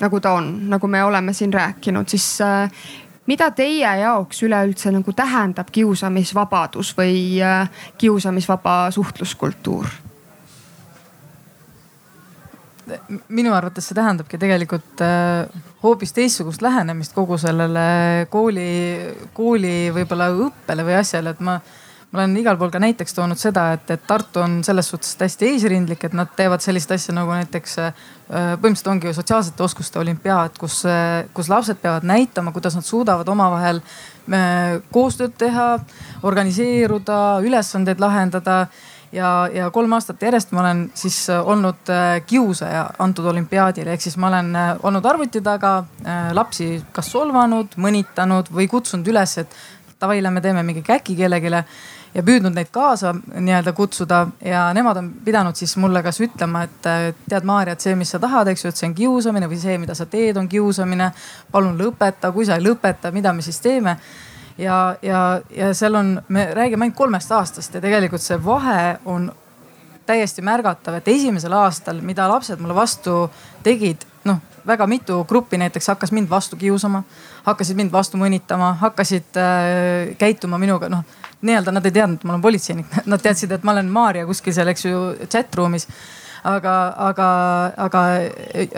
nagu ta on, nagu me oleme siin rääkinud, siis äh, mida teie jaoks üleüldse nagu tähendab kiusamisvabadus või äh, kiusamisvaba suhtluskultuur? Minu arvates see tähendabki tegelikult äh, hoopis teistsugust lähenemist kogu sellele kooli, kooli võib-olla õppele või asjale, et ma ma olen igal pool ka näiteks toonud seda, et, et Tartu on selles suhtes hästi eesrindlik, et nad teevad sellist asja nagu näiteks äh, põhimõtteliselt ongi ju sotsiaalsete oskuste olümpiaad, kus, äh, kus lapsed peavad näitama, kuidas nad suudavad omavahel koostööd teha, organiseeruda, ülesandeid lahendada ja, ja kolm aastat järjest ma olen siis äh, olnud äh, kiusaja antud olümpiaadil, ehk siis ma olen äh, olnud arvuti taga lapsi kas solvanud, mõnitanud või kutsunud üles, et davai, lähme teeme mingi käki kellelegi ja püüdnud neid kaasa nii-öelda kutsuda ja nemad on pidanud siis mulle kas ütlema, et tead, Maarja, et see, mis sa tahad, eks ju, et see on kiusamine või see, mida sa teed, on kiusamine. palun lõpeta, kui sa ei lõpeta, mida me siis teeme ja, ja, ja seal on, me räägime ainult kolmest aastast ja tegelikult see vahe on täiesti märgatav, et esimesel aastal, mida lapsed mulle vastu tegid, noh väga mitu gruppi näiteks hakkas mind vastu kiusama, hakkasid mind vastu mõnitama, hakkasid äh, käituma minuga, noh nii-öelda nad ei teadnud, et ma olen politseinik, nad teadsid, et ma olen Maarja kuskil seal, eks ju, chat room'is aga, aga, aga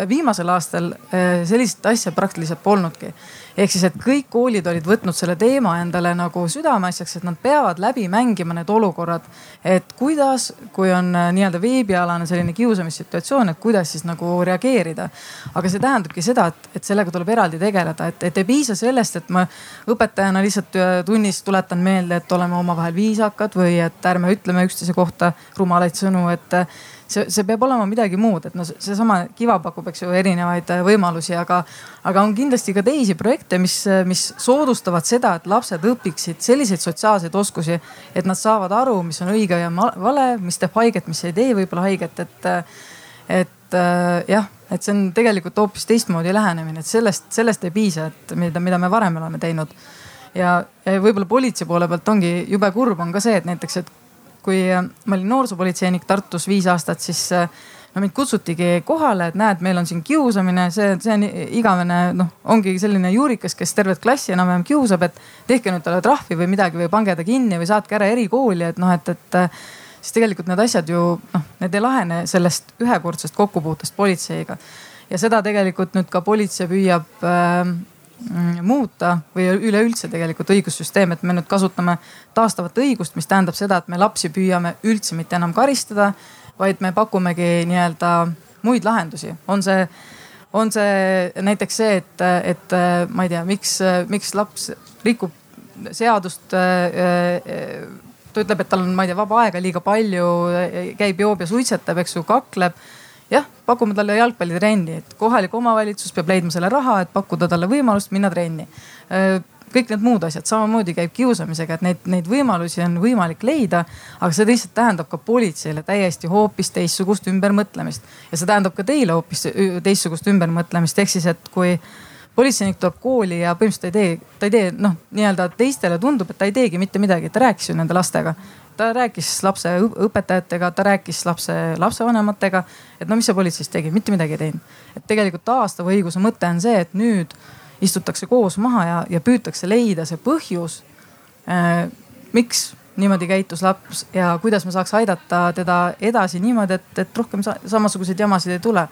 viimasel aastal äh, sellist asja praktiliselt polnudki ehk siis, et kõik koolid olid võtnud selle teema endale nagu südameasjaks, et nad peavad läbi mängima need olukorrad. et kuidas, kui on äh, nii-öelda veebialane selline kiusamissituatsioon, et kuidas siis nagu reageerida. aga see tähendabki seda, et, et sellega tuleb eraldi tegeleda, et, et ei piisa sellest, et ma õpetajana lihtsalt äh, tunnis tuletan meelde, et oleme omavahel viisakad või et ärme ütleme üksteise kohta rumalaid sõnu, et see, see peab olema midagi muud, et no seesama Kiva pakub, eks ju, erinevaid äh, võimalusi, aga, aga on kindlasti ka teisi projekte, mis, äh, mis soodustavad seda, et lapsed õpiksid selliseid sotsiaalseid oskusi, et nad saavad aru, mis on õige ja vale, mis teeb haiget, mis ei tee võib-olla haiget, et, äh, et jah, et see on tegelikult hoopis teistmoodi lähenemine, et sellest, sellest ei piisa, et mida, mida me varem oleme teinud. Ja, ja võib-olla politsei poole pealt ongi jube kurb on ka see, et näiteks, et kui äh, ma olin noorsoopolitseinik Tartus viis aastat, siis äh, no mind kutsutigi kohale, et näed, meil on siin kiusamine, see, see on igavene, noh, ongi selline juurikas, kes tervet klassi enam-vähem kiusab, et tehke nüüd talle trahvi või midagi või pange ta kinni või saatke ära erikooli, et noh, et, et siis tegelikult need asjad ju noh, need ei lahene sellest ühekordsest kokkupuutest politseiga. ja seda tegelikult nüüd ka politsei püüab äh, muuta või üleüldse tegelikult õigussüsteem, et me nüüd kasutame taastavat õigust, mis tähendab seda, et me lapsi püüame üldse mitte enam karistada vaid me pakumegi nii-öelda muid lahendusi, on see, on see näiteks see, et, et ma ei tea, miks, miks laps rikub seadust. ta ütleb, et tal on, ma ei tea, vaba aega liiga palju, käib, joob ja suitsetab, eks ju, kakleb jah, pakume talle jalgpallitrenni, et kohalik omavalitsus peab leidma selle raha, et pakkuda talle võimalust minna trenni. Kõik need muud asjad, samamoodi käib kiusamisega, et neid, neid võimalusi on võimalik leida. aga see lihtsalt tähendab ka politseile täiesti hoopis teistsugust ümbermõtlemist. Ja see tähendab ka teile hoopis teistsugust ümbermõtlemist, ehk siis, et kui politseinik tuleb kooli ja põhimõtteliselt ei tee, ta ei tee noh, nii-öelda teistele tundub, et ta ei teegi mitte midagi, ta rääkis ju nende lastega ta rääkis lapse õpetajatega, ta rääkis lapse lapsevanematega. et no mis see politseis tegi, mitte midagi ei teinud. et tegelikult taastava õiguse mõte on see, et nüüd istutakse koos maha ja, ja püütakse leida see põhjus äh,. miks niimoodi käitus laps ja kuidas me saaks aidata teda edasi niimoodi, et, et rohkem sa, samasuguseid jamasid ei tule.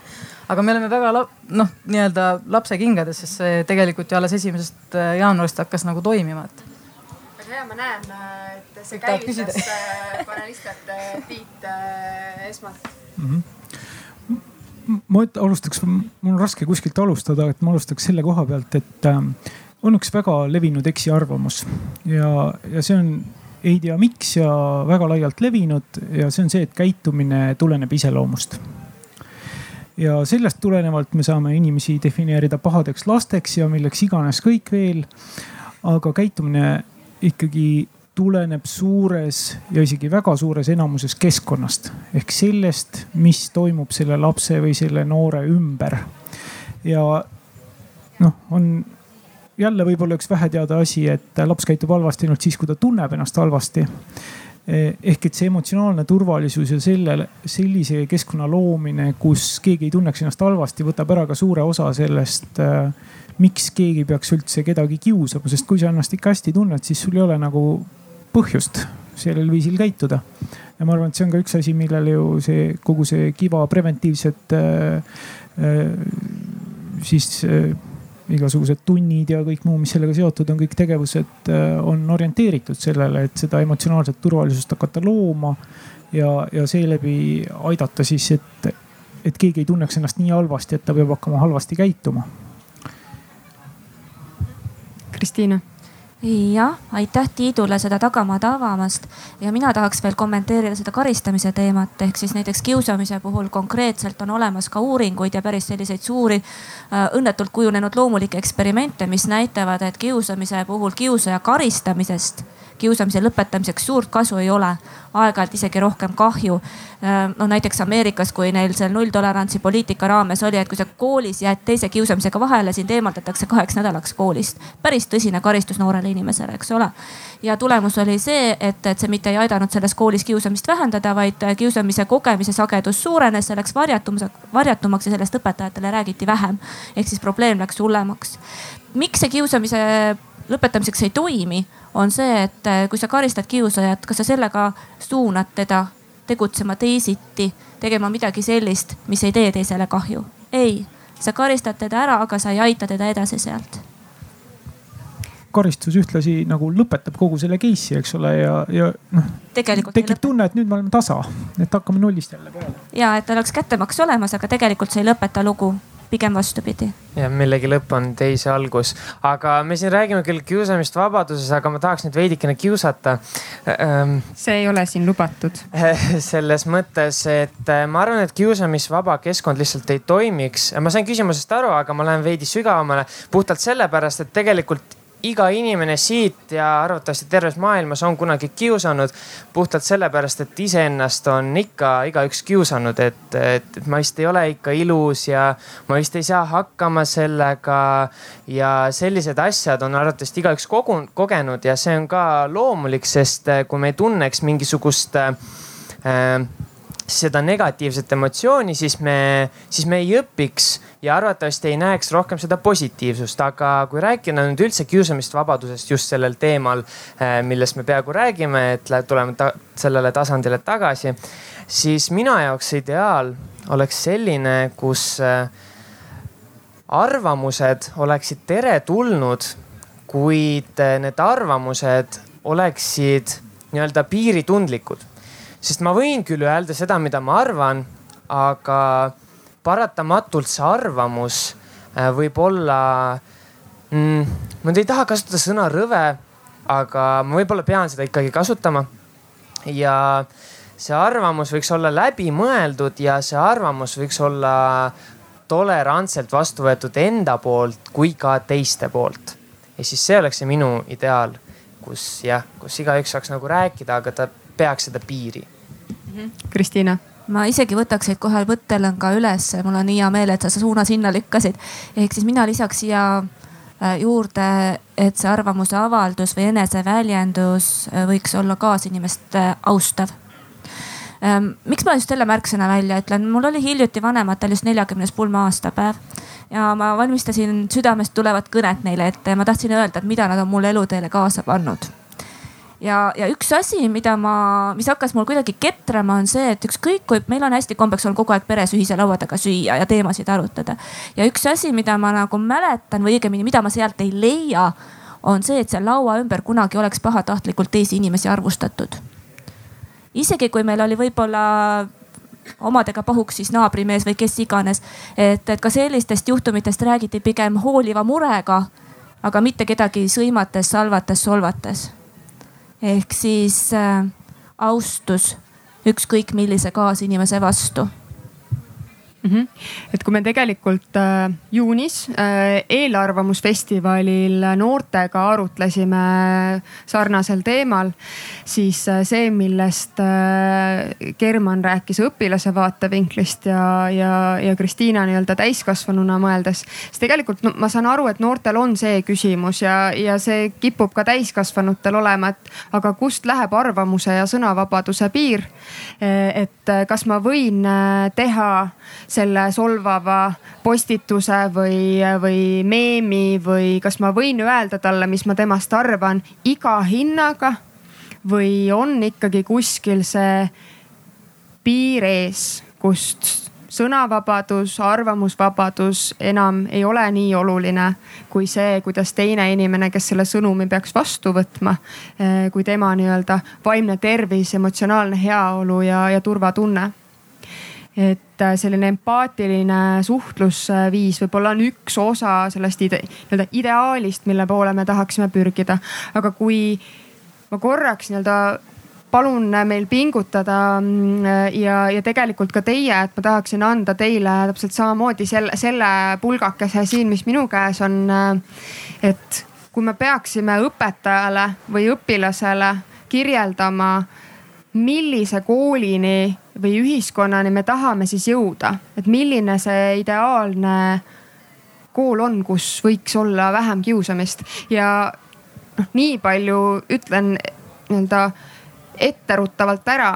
aga me oleme väga noh, nii-öelda lapse kingades, sest see tegelikult ju alles esimesest äh, jaanuarist hakkas nagu toimima, et väga hea, ma näen, äh, et see käivitas äh, panelistid Tiit esmalt mm. -hmm ma alustaks, mul on raske kuskilt alustada, et ma alustaks selle koha pealt, et äh, on üks väga levinud eksiarvamus ja, ja see on ei tea miks ja väga laialt levinud ja see on see, et käitumine tuleneb iseloomust. ja sellest tulenevalt me saame inimesi defineerida pahadeks lasteks ja milleks iganes kõik veel. aga käitumine ikkagi tuleneb suures ja isegi väga suures enamuses keskkonnast ehk sellest, mis toimub selle lapse või selle noore ümber. ja noh, on jälle võib-olla üks väheteada asi, et laps käitub halvasti ainult siis, kui ta tunneb ennast halvasti ehk et see emotsionaalne turvalisus ja sellele, sellise keskkonna loomine, kus keegi ei tunneks ennast halvasti, võtab ära ka suure osa sellest äh, miks keegi peaks üldse kedagi kiusama, sest kui sa ennast ikka hästi tunned, siis sul ei ole nagu põhjust sellel viisil käituda. ja ma arvan, et see on ka üks asi, millele ju see kogu see Kiva preventiivsed äh, äh, siis äh, igasugused tunnid ja kõik muu, mis sellega seotud on, kõik tegevused äh, on orienteeritud sellele, et seda emotsionaalset turvalisust hakata looma ja, ja seeläbi aidata siis, et, et keegi ei tunneks ennast nii halvasti, et ta peab hakkama halvasti käituma. Kristiina. Jah, aitäh Tiidule seda tagamaad avamast. Ja mina tahaks veel kommenteerida seda karistamise teemat, ehk siis näiteks kiusamise puhul konkreetselt on olemas ka uuringuid ja päris selliseid suuri äh, õnnetult kujunenud loomulikke eksperimente, mis näitavad, et kiusamise puhul kiusaja karistamisest kiusamise lõpetamiseks suurt kasu ei ole, aeg-ajalt isegi rohkem kahju. Äh, no näiteks Ameerikas, kui neil seal nulltolerantsi poliitika raames oli, et kui sa koolis jääd teise kiusamisega vahele, sind eemaldatakse kaheks nädalaks koolist. päris tõsine karistus noorele inimesele, eks ole. ja tulemus oli see, et, et see mitte ei aidanud selles koolis kiusamist vähendada, vaid kiusamise kogemise sagedus suurenes, see läks varjatumaks, varjatumaks ja sellest õpetajatele räägiti vähem. ehk siis probleem läks hullemaks. miks see kiusamise lõpetamiseks ei toimi, on see, et äh, kui sa karistad kiusajat, kas sa sellega suunad teda tegutsema teisiti, tegema midagi sellist, mis ei tee teisele kahju. ei, sa karistad teda ära, aga sa ei aita teda edasi sealt karistus ühtlasi nagu lõpetab kogu selle case'i, eks ole, ja, ja noh. tekib tunne, et nüüd me oleme tasa, et hakkame nullist jälle peale. ja et oleks kättemaks olemas, aga tegelikult see ei lõpeta lugu pigem vastupidi. ja millegi lõpp on teise algus, aga me siin räägime küll kiusamist vabaduses, aga ma tahaks nüüd veidikene kiusata ähm,. see ei ole siin lubatud selles mõttes, et äh, ma arvan, et kiusamisvaba keskkond lihtsalt ei toimiks. ma sain küsimusest aru, aga ma lähen veidi sügavamale puhtalt sellepärast, et tegelikult iga inimene siit ja arvatavasti terves maailmas on kunagi kiusanud puhtalt sellepärast, et iseennast on ikka igaüks kiusanud, et, et, et ma vist ei ole ikka ilus ja ma vist ei saa hakkama sellega. ja sellised asjad on arvatavasti igaüks kogu, kogenud ja see on ka loomulik, sest kui me ei tunneks mingisugust äh, seda negatiivset emotsiooni, siis me, siis me ei õpiks ja arvatavasti ei näeks rohkem seda positiivsust. aga kui rääkida nüüd üldse kiusamist vabadusest just sellel teemal, eh, millest me peaaegu räägime, et tuleme ta sellele tasandile tagasi, siis minu jaoks ideaal oleks selline, kus eh, arvamused oleksid teretulnud, kuid eh, need arvamused oleksid nii-öelda piiritundlikud sest ma võin küll öelda seda, mida ma arvan, aga paratamatult see arvamus äh, võib olla mm,, ma ei taha kasutada sõna rõve, aga ma võib-olla pean seda ikkagi kasutama. ja see arvamus võiks olla läbimõeldud ja see arvamus võiks olla tolerantselt vastu võetud enda poolt kui ka teiste poolt. ja siis see oleks see minu ideaal, kus jah, kus igaüks saaks nagu rääkida, aga ta peaks seda piiri mm. -hmm. Kristiina ma isegi võtaks teid kohe võttelõnga ülesse, mul on nii hea meel, et sa suuna sinna lükkasid. ehk siis mina lisaks siia äh, juurde, et see arvamuse avaldus või eneseväljendus äh, võiks olla kaasinimest äh, austav. Ähm, miks ma just selle märksõna välja ütlen, mul oli hiljuti vanematel just neljakümnes pulma aastapäev ja ma valmistasin südamest tulevat kõnet neile ette ja ma tahtsin öelda, et mida nad on mulle eluteele kaasa pannud ja, ja üks asi, mida ma, mis hakkas mul kuidagi ketrama, on see, et ükskõik kui meil on hästi kombeks olnud kogu aeg peres ühise laua taga süüa ja teemasid arutada. ja üks asi, mida ma nagu mäletan või õigemini, mida ma sealt ei leia, on see, et seal laua ümber kunagi oleks pahatahtlikult teisi inimesi arvustatud. isegi kui meil oli võib-olla omadega pahuks siis naabrimees või kes iganes. et, et ka sellistest juhtumitest räägiti pigem hooliva murega, aga mitte kedagi sõimates, salvates, solvates ehk siis äh, austus ükskõik millise kaasinimese vastu mm. -hmm. et kui me tegelikult äh, juunis äh, eelarvamusfestivalil noortega arutlesime sarnasel teemal, siis äh, see, millest äh, German rääkis õpilase vaatevinklist ja, ja, ja Kristiina nii-öelda täiskasvanuna mõeldes, siis tegelikult no, ma saan aru, et noortel on see küsimus ja, ja see kipub ka täiskasvanutel olema, et aga kust läheb arvamuse ja sõnavabaduse piir. et kas ma võin äh, teha selle solvava postituse või, või meemi või kas ma võin öelda talle, mis ma temast arvan iga hinnaga või on ikkagi kuskil see piir ees, kust sõnavabadus, arvamusvabadus enam ei ole nii oluline kui see, kuidas teine inimene, kes selle sõnumi peaks vastu võtma, eh, kui tema nii-öelda vaimne tervis, emotsionaalne heaolu ja, ja turvatunne et äh, selline empaatiline suhtlusviis võib-olla on üks osa sellest ide, nii-öelda ideaalist, mille poole me tahaksime pürgida. aga kui ma korraks nii-öelda palun meil pingutada mm, ja, ja tegelikult ka teie, et ma tahaksin anda teile täpselt samamoodi selle, selle pulgakese siin, mis minu käes on. et kui me peaksime õpetajale või õpilasele kirjeldama, millise koolini või ühiskonnani me tahame siis jõuda, et milline see ideaalne kool on, kus võiks olla vähem kiusamist ja noh, nii palju ütlen nii-öelda etteruttavalt ära,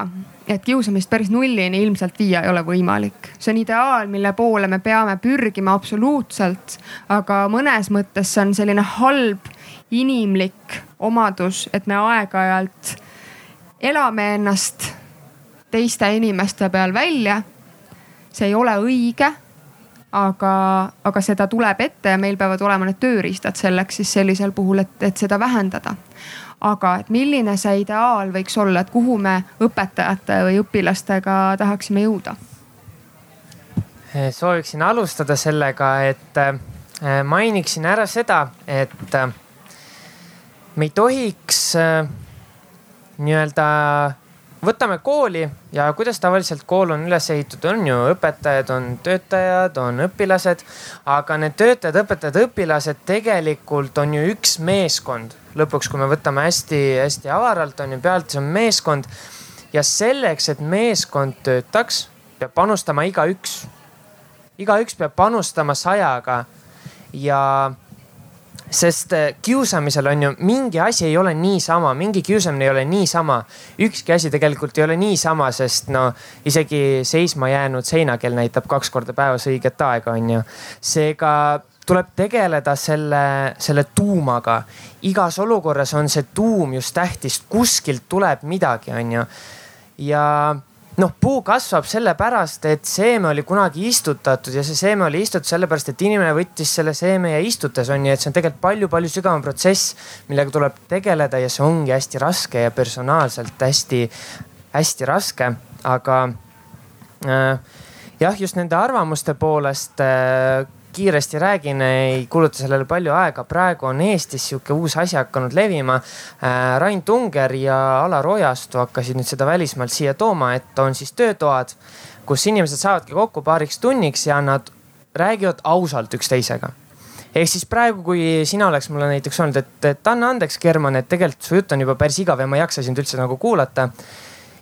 et kiusamist päris nullini ilmselt viia ei ole võimalik. see on ideaal, mille poole me peame pürgima absoluutselt, aga mõnes mõttes see on selline halb inimlik omadus, et me aeg-ajalt elame ennast teiste inimeste peal välja. see ei ole õige, aga, aga seda tuleb ette ja meil peavad olema need tööriistad selleks siis sellisel puhul, et, et seda vähendada. aga et milline see ideaal võiks olla, et kuhu me õpetajate või õpilastega tahaksime jõuda? sooviksin alustada sellega, et äh, mainiksin ära seda, et äh, me ei tohiks äh, nii-öelda võtame kooli ja kuidas tavaliselt kool on üles ehitatud, on ju õpetajad, on töötajad, on õpilased. aga need töötajad, õpetajad, õpilased tegelikult on ju üks meeskond. lõpuks, kui me võtame hästi-hästi avaralt, on ju pealt, see on meeskond. ja selleks, et meeskond töötaks, peab panustama igaüks. igaüks peab panustama sajaga ja sest äh, kiusamisel on ju mingi asi ei ole niisama, mingi kiusamine ei ole niisama. ükski asi tegelikult ei ole niisama, sest no isegi seisma jäänud seinakell näitab kaks korda päevas õiget aega, on ju. seega tuleb tegeleda selle, selle tuumaga. igas olukorras on see tuum just tähtis, kuskilt tuleb midagi, on ju. ja noh, puu kasvab sellepärast, et seeme oli kunagi istutatud ja see seeme oli istutatud sellepärast, et inimene võttis selle seeme ja istutas, on ju, et see on tegelikult palju-palju sügavam protsess, millega tuleb tegeleda ja see ongi hästi raske ja personaalselt hästi-hästi raske, aga äh, jah, just nende arvamuste poolest äh, kiiresti räägin, ei kuluta sellele palju aega. praegu on Eestis sihuke uus asi hakanud levima. Äh, Rain Tunger ja Alar Ojastu hakkasid nüüd seda välismaalt siia tooma, et on siis töötoad, kus inimesed saavadki kokku paariks tunniks ja nad räägivad ausalt üksteisega ehk siis praegu, kui sina oleks mulle näiteks öelnud, et, et anna andeks, German, et tegelikult su jutt on juba päris igav ja ma ei jaksa sind üldse nagu kuulata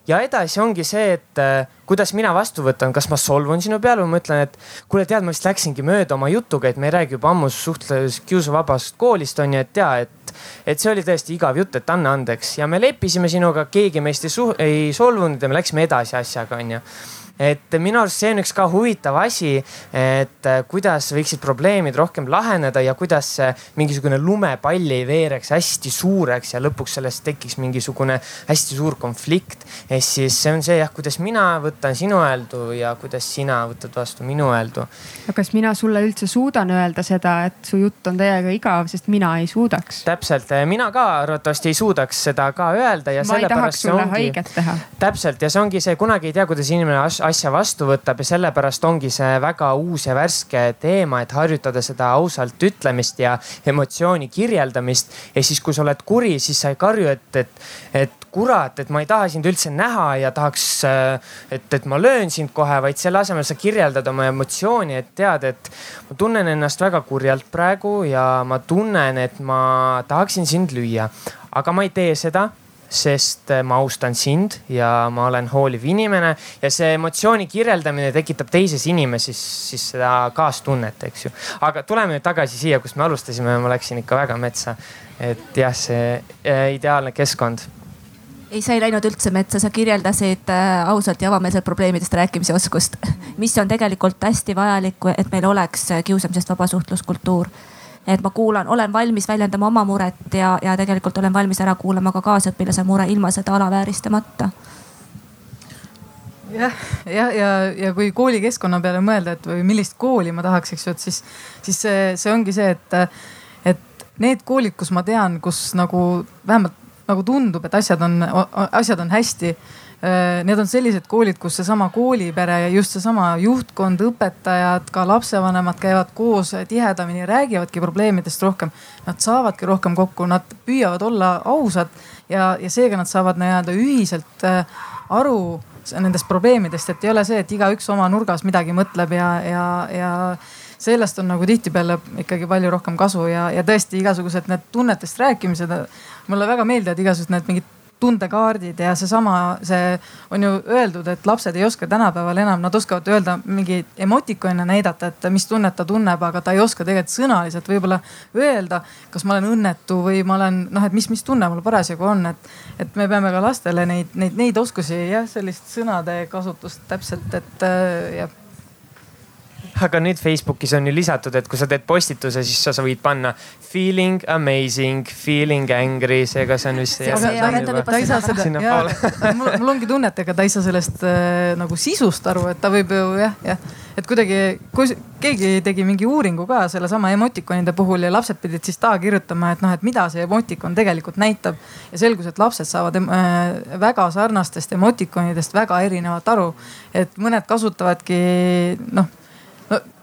ja edasi ongi see, et äh, kuidas mina vastu võtan, kas ma solvun sinu peale või ma ütlen, et kuule, tead, ma vist läksingi mööda oma jutuga, et me ei räägi juba ammu suhteliselt kiusuvabast koolist on ju, et tea, et, et see oli tõesti igav jutt, et anna andeks. Ja me leppisime sinuga, keegi meist ei, ei solvunud ja me läksime edasi asjaga, on ju et minu arust see on üks ka huvitav asi, et äh, kuidas võiksid probleemid rohkem laheneda ja kuidas mingisugune lumepall ei veereks hästi suureks ja lõpuks sellest tekiks mingisugune hästi suur konflikt. ehk siis see on see jah, kuidas mina võtan sinu öeldu ja kuidas sina võtad vastu minu öeldu. aga kas mina sulle üldse suudan öelda seda, et su jutt on täiega igav, sest mina ei suudaks? täpselt, mina ka arvatavasti ei suudaks seda ka öelda ja ma sellepärast see ongi. täpselt ja see ongi see, kunagi ei tea, kuidas inimene asja vastu võtab ja sellepärast ongi see väga uus ja värske teema, et harjutada seda ausalt ütlemist ja emotsiooni kirjeldamist. ja siis, kui sa oled kuri, siis sa ei karju, et, et, et kurat, et ma ei taha sind üldse näha ja tahaks, et, et ma löön sind kohe, vaid selle asemel sa kirjeldad oma emotsiooni, et tead, et ma tunnen ennast väga kurjalt praegu ja ma tunnen, et ma tahaksin sind lüüa. aga ma ei tee seda sest äh, ma austan sind ja ma olen hooliv inimene ja see emotsiooni kirjeldamine tekitab teises inimeses siis seda kaastunnet, eks ju. aga tuleme nüüd tagasi siia, kust me alustasime, ma läksin ikka väga metsa. et jah, see äh, ideaalne keskkond ei, sa ei läinud üldse metsa, sa kirjeldasid äh, ausalt ja avameelselt probleemidest rääkimise oskust, mis on tegelikult hästi vajalik, et meil oleks kiusamisest vaba suhtluskultuur et ma kuulan, olen valmis väljendama oma muret ja, ja tegelikult olen valmis ära kuulama ka kaasõpilase mure ilma seda alavääristamata jah, ja, ja, ja kui koolikeskkonna peale mõelda, et või millist kooli ma tahaks, eks ju, et siis, siis see, see ongi see, et, et need koolid, kus ma tean, kus nagu vähemalt nagu tundub, et asjad on, asjad on hästi need on sellised koolid, kus seesama koolipere ja just seesama juhtkond, õpetajad, ka lapsevanemad käivad koos tihedamini, räägivadki probleemidest rohkem. Nad saavadki rohkem kokku, nad püüavad olla ausad ja, ja seega nad saavad nii-öelda ühiselt äh, aru nendest probleemidest, et ei ole see, et igaüks oma nurgas midagi mõtleb ja, ja, ja sellest on nagu tihtipeale ikkagi palju rohkem kasu ja, ja tõesti igasugused need tunnetest rääkimised. mulle väga meeldivad igasugused need mingid tundekaardid ja seesama, see on ju öeldud, et lapsed ei oska tänapäeval enam, nad oskavad öelda mingi emotikone näidata, et mis tunnet ta tunneb, aga ta ei oska tegelikult sõnaliselt võib-olla öelda, kas ma olen õnnetu või ma olen noh, et mis, mis tunne mul parasjagu on, et, et me peame ka lastele neid, neid, neid oskusi jah, sellist sõnade kasutust täpselt, et äh, jah aga nüüd Facebookis on ju lisatud, et kui sa teed postituse, siis sa, sa võid panna feeling amazing, feeling angry, seega see on vist. mul, mul ongi tunne, et ega ta ei saa sellest äh, nagu sisust aru, et ta võib ju jah, jah, et kuidagi, kui keegi tegi mingi uuringu ka sellesama emotikonide puhul ja lapsed pidid siis taha kirjutama, et noh, et mida see emotikon tegelikult näitab. ja selgus, et lapsed saavad äh, väga sarnastest emotikonidest väga erinevat aru, et mõned kasutavadki noh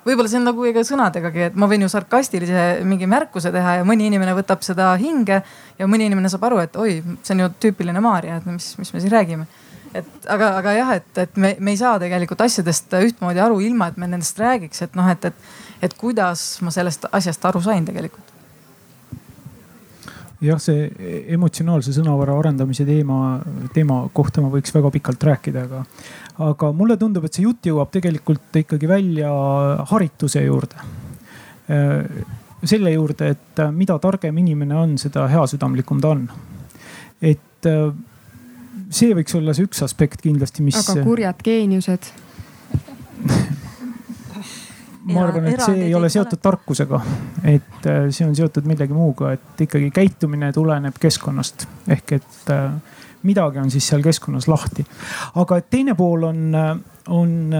võib-olla see on nagu ega sõnadegagi, et ma võin ju sarkastilise mingi märkuse teha ja mõni inimene võtab seda hinge ja mõni inimene saab aru, et oi, see on ju tüüpiline Maarja, et mis, mis me siis räägime. et aga, aga jah, et, et me, me ei saa tegelikult asjadest ühtmoodi aru, ilma et me nendest räägiks, et noh, et, et, et kuidas ma sellest asjast aru sain tegelikult jah, see emotsionaalse sõnavara arendamise teema, teema kohta ma võiks väga pikalt rääkida, aga, aga mulle tundub, et see jutt jõuab tegelikult ikkagi välja harituse juurde selle juurde, et mida targem inimene on, seda heasüdamlikum ta on. et see võiks olla see üks aspekt kindlasti, mis. aga kurjad geeniused ma arvan, et see ei ole seotud tarkusega, et äh, see on seotud millegi muuga, et ikkagi käitumine tuleneb keskkonnast ehk et äh, midagi on siis seal keskkonnas lahti. aga teine pool on, äh, on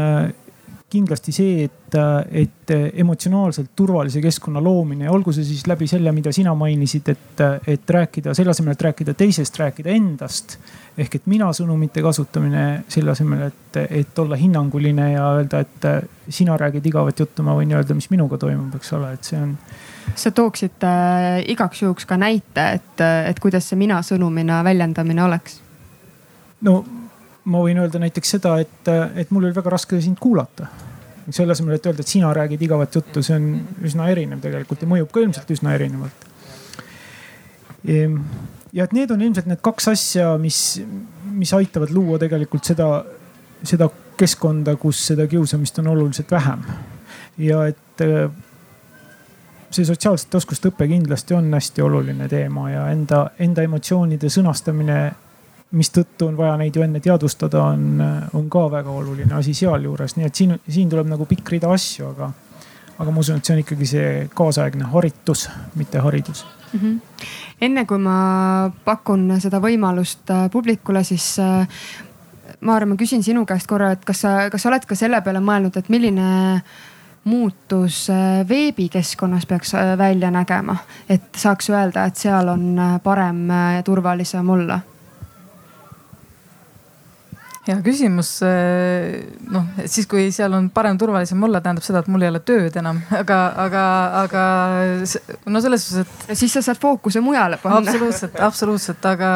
kindlasti see, et, et emotsionaalselt turvalise keskkonna loomine, olgu see siis läbi selle, mida sina mainisid, et, et rääkida selle asemel, et rääkida teisest, rääkida endast. ehk et mina sõnumite kasutamine selle asemel, et, et olla hinnanguline ja öelda, et sina räägid igavat juttu, ma võin öelda, mis minuga toimub, eks ole, et see on sa tooksid äh, igaks juhuks ka näite, et, et kuidas see mina sõnumina väljendamine oleks? no ma võin öelda näiteks seda, et, et mul oli väga raske sind kuulata. selle asemel, et öelda, et sina räägid igavat juttu, see on üsna erinev tegelikult ja mõjub ka ilmselt üsna erinevalt. Ehm, ja et need on ilmselt need kaks asja, mis, mis aitavad luua tegelikult seda, seda keskkonda, kus seda kiusamist on oluliselt vähem. ja et see sotsiaalsete oskuste õpe kindlasti on hästi oluline teema ja enda, enda emotsioonide sõnastamine mistõttu on vaja neid ju enne teadvustada, on, on ka väga oluline asi sealjuures, nii et siin, siin tuleb nagu pikk rida asju, aga, aga ma usun, et see on ikkagi see kaasaegne haritus, mitte haridus mm. -hmm. enne kui ma pakun seda võimalust äh, publikule, siis äh, Maarja, ma küsin sinu käest korra, et kas sa, kas sa oled ka selle peale mõelnud, et milline muutus äh, veebikeskkonnas peaks välja nägema, et saaks öelda, et seal on parem ja turvalisem olla hea küsimus. Eh, noh, siis kui seal on parem, turvalisem olla, tähendab seda, et mul ei ole tööd enam, aga, aga, aga no selles suhtes, et. siis sa saad fookuse mujale panna. absoluutselt, absoluutselt, aga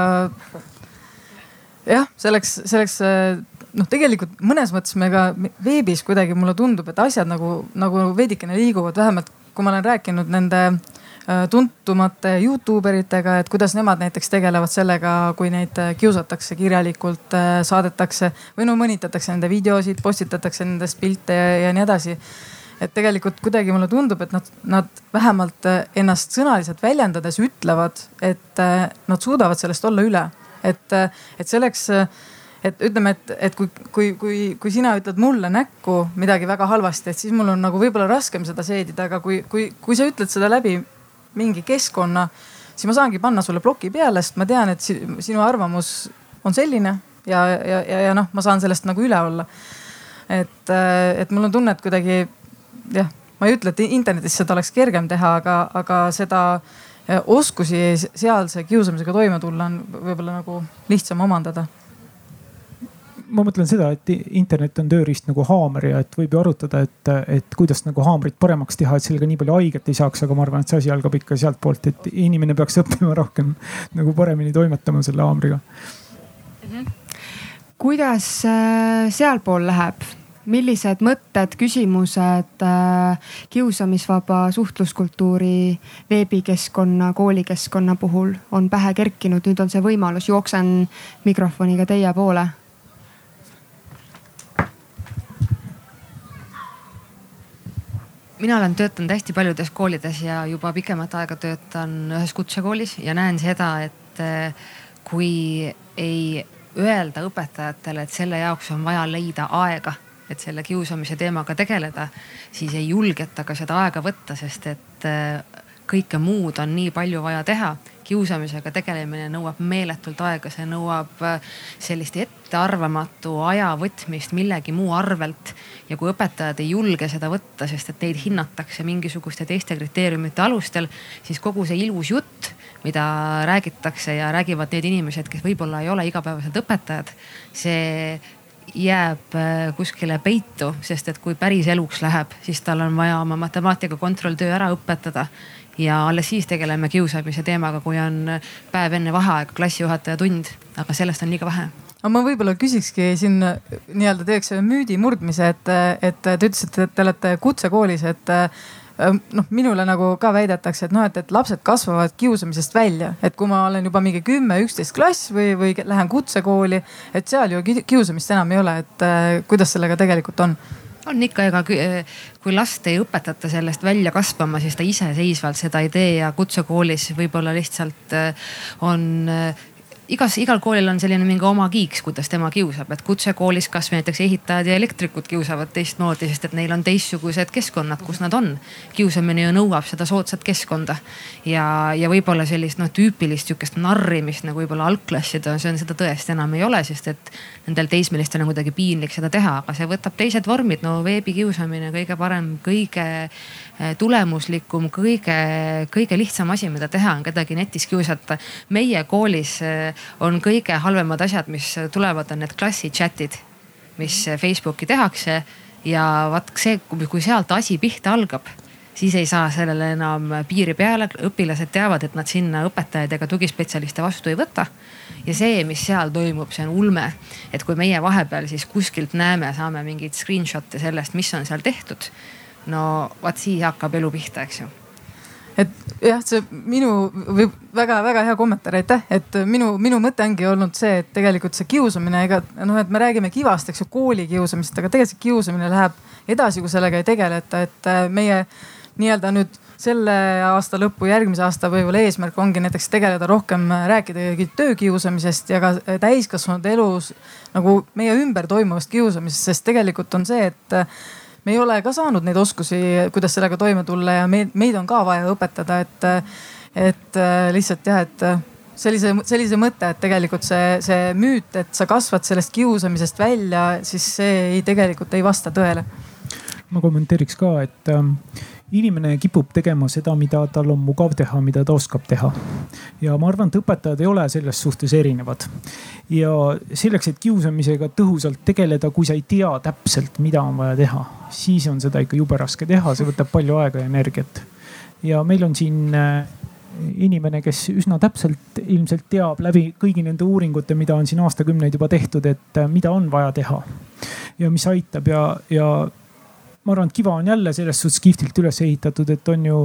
jah, selleks, selleks noh, tegelikult mõnes mõttes me ka veebis kuidagi mulle tundub, et asjad nagu, nagu veidikene liiguvad, vähemalt kui ma olen rääkinud nende Äh, tuntumate Youtube eritega, et kuidas nemad näiteks tegelevad sellega, kui neid äh, kiusatakse kirjalikult, äh, saadetakse või no mõnitatakse nende videosid, postitatakse nendest pilte ja, ja nii edasi. et tegelikult kuidagi mulle tundub, et nad, nad vähemalt ennast sõnaliselt väljendades ütlevad, et nad suudavad sellest olla üle. et, et selleks et ütleme, et, et kui, kui, kui, kui sina ütled mulle näkku midagi väga halvasti, et siis mul on nagu võib-olla raskem seda seedida, aga kui, kui, kui sa ütled seda läbi mingi keskkonna, siis ma saangi panna sulle ploki peale, sest ma tean, et sinu arvamus on selline ja, ja, ja, ja noh, ma saan sellest nagu üle olla. et, äh, et mul on tunne, et kuidagi jah, ma ei ütle, et internetis seda oleks kergem teha, aga, aga seda äh, oskusi sealse kiusamisega toime tulla on võib-olla nagu lihtsam omandada ma mõtlen seda, et internet on tööriist nagu haamer ja et võib ju arutada, et, et kuidas nagu haamrit paremaks teha, et sellega nii palju haiget ei saaks, aga ma arvan, et see asi algab ikka sealtpoolt, et inimene peaks õppima rohkem nagu paremini toimetama selle haamriga mm. -hmm. kuidas äh, sealpool läheb? millised mõtted, küsimused äh, kiusamisvaba suhtluskultuuri veebikeskkonna, koolikeskkonna puhul on pähe kerkinud, nüüd on see võimalus, jooksen mikrofoniga teie poole mina olen töötanud hästi paljudes koolides ja juba pikemat aega töötan ühes kutsekoolis ja näen seda, et eh, kui ei öelda õpetajatele, et selle jaoks on vaja leida aega, et selle kiusamise teemaga tegeleda, siis ei julgeta ka seda aega võtta, sest et eh, kõike muud on nii palju vaja teha. Kiusamisega tegelemine nõuab meeletult aega, see nõuab äh, sellist ettearvamatu aja võtmist millegi muu arvelt. ja kui õpetajad ei julge seda võtta, sest et neid hinnatakse mingisuguste teiste kriteeriumite alustel, siis kogu see ilus jutt, mida räägitakse ja räägivad need inimesed, kes võib-olla ei ole igapäevaselt õpetajad, see jääb äh, kuskile peitu, sest et kui päris eluks läheb, siis tal on vaja oma matemaatika kontrolltöö ära õpetada ja alles siis tegeleme kiusamise teemaga, kui on päev enne vaheaega klassijuhataja tund, aga sellest on liiga vähe. Aga ma võib-olla küsikski siin nii-öelda teeks müüdi murdmise, et, et te ütlesite, et te olete kutsekoolis, et noh, minule nagu ka väidetakse, et noh, et, et lapsed kasvavad kiusamisest välja, et kui ma olen juba mingi kümme, üksteist klass või, või lähen kutsekooli, et seal ju kiusamist enam ei ole, et kuidas sellega tegelikult on? On ikka, ega kui last ei õpetata sellest välja kasvama, siis ta iseseisvalt seda ei tee ja kutsekoolis võib-olla lihtsalt äh, on äh, igas, igal koolil on selline mingi oma kiiks, kuidas tema kiusab, et kutsekoolis kasvõi näiteks ehitajad ja elektrikud kiusavad teistmoodi, sest et neil on teistsugused keskkonnad, kus nad on. kiusamine ju nõuab seda soodsat keskkonda ja, ja võib-olla sellist noh tüüpilist sihukest narrimist nagu võib-olla algklassid on, see on seda tõesti enam ei ole, sest et nendel teismelistel on kuidagi piinlik seda teha, aga see võtab teised vormid, no veebikiusamine kõige parem, kõige Eh, tulemuslikum, kõige, kõige lihtsam asi, mida teha, on kedagi netis kiusata. meie koolis eh, on kõige halvemad asjad, mis tulevad, on need klassi chat'id, mis Facebooki tehakse ja vaat see, kui sealt asi pihta algab siis ei saa sellele enam piiri peale, õpilased teavad, et nad sinna õpetajaid ega tugispetsialiste vastu ei võta. Ja see, mis seal toimub, see on ulme. et kui meie vahepeal siis kuskilt näeme, saame mingeid screenshot'e sellest, mis on seal tehtud no vaat siis hakkab elu pihta, eks ju. Et jah, see minu või väga-väga hea kommentaar, aitäh, et minu, minu mõte ongi olnud see, et tegelikult see kiusamine, ega noh, et me räägime kivast, eks ju, kooli kiusamisest, aga tegelikult see kiusamine läheb edasi, kui sellega ei tegeleta, et äh, meie nii-öelda nüüd selle aasta lõppu, järgmise aasta võib-olla eesmärk ongi näiteks tegeleda rohkem, rääkida töökiusamisest ja ka täiskasvanute elus nagu meie ümber toimuvast kiusamisest, sest tegelikult on see, et äh, me ei ole ka saanud neid oskusi, kuidas sellega toime tulla ja meid, meid on ka vaja õpetada, et, et äh, lihtsalt jah, et sellise, sellise mõtte, et tegelikult see, see müüt, et sa kasvad sellest kiusamisest välja, siis see ei, tegelikult ei vasta tõele. ma kommenteeriks ka, et inimene kipub tegema seda, mida tal on mugav teha, mida ta oskab teha. ja ma arvan, et õpetajad ei ole selles suhtes erinevad. ja selleks, et kiusamisega tõhusalt tegeleda, kui sa ei tea täpselt, mida on vaja teha, siis on seda ikka jube raske teha, see võtab palju aega ja energiat. ja meil on siin äh, inimene, kes üsna täpselt ilmselt teab läbi kõigi nende uuringute, mida on siin aastakümneid juba tehtud, et äh, mida on vaja teha ja mis aitab ja, ja ma arvan, et Kiva on jälle selles suhtes kihvtilt üles ehitatud, et on ju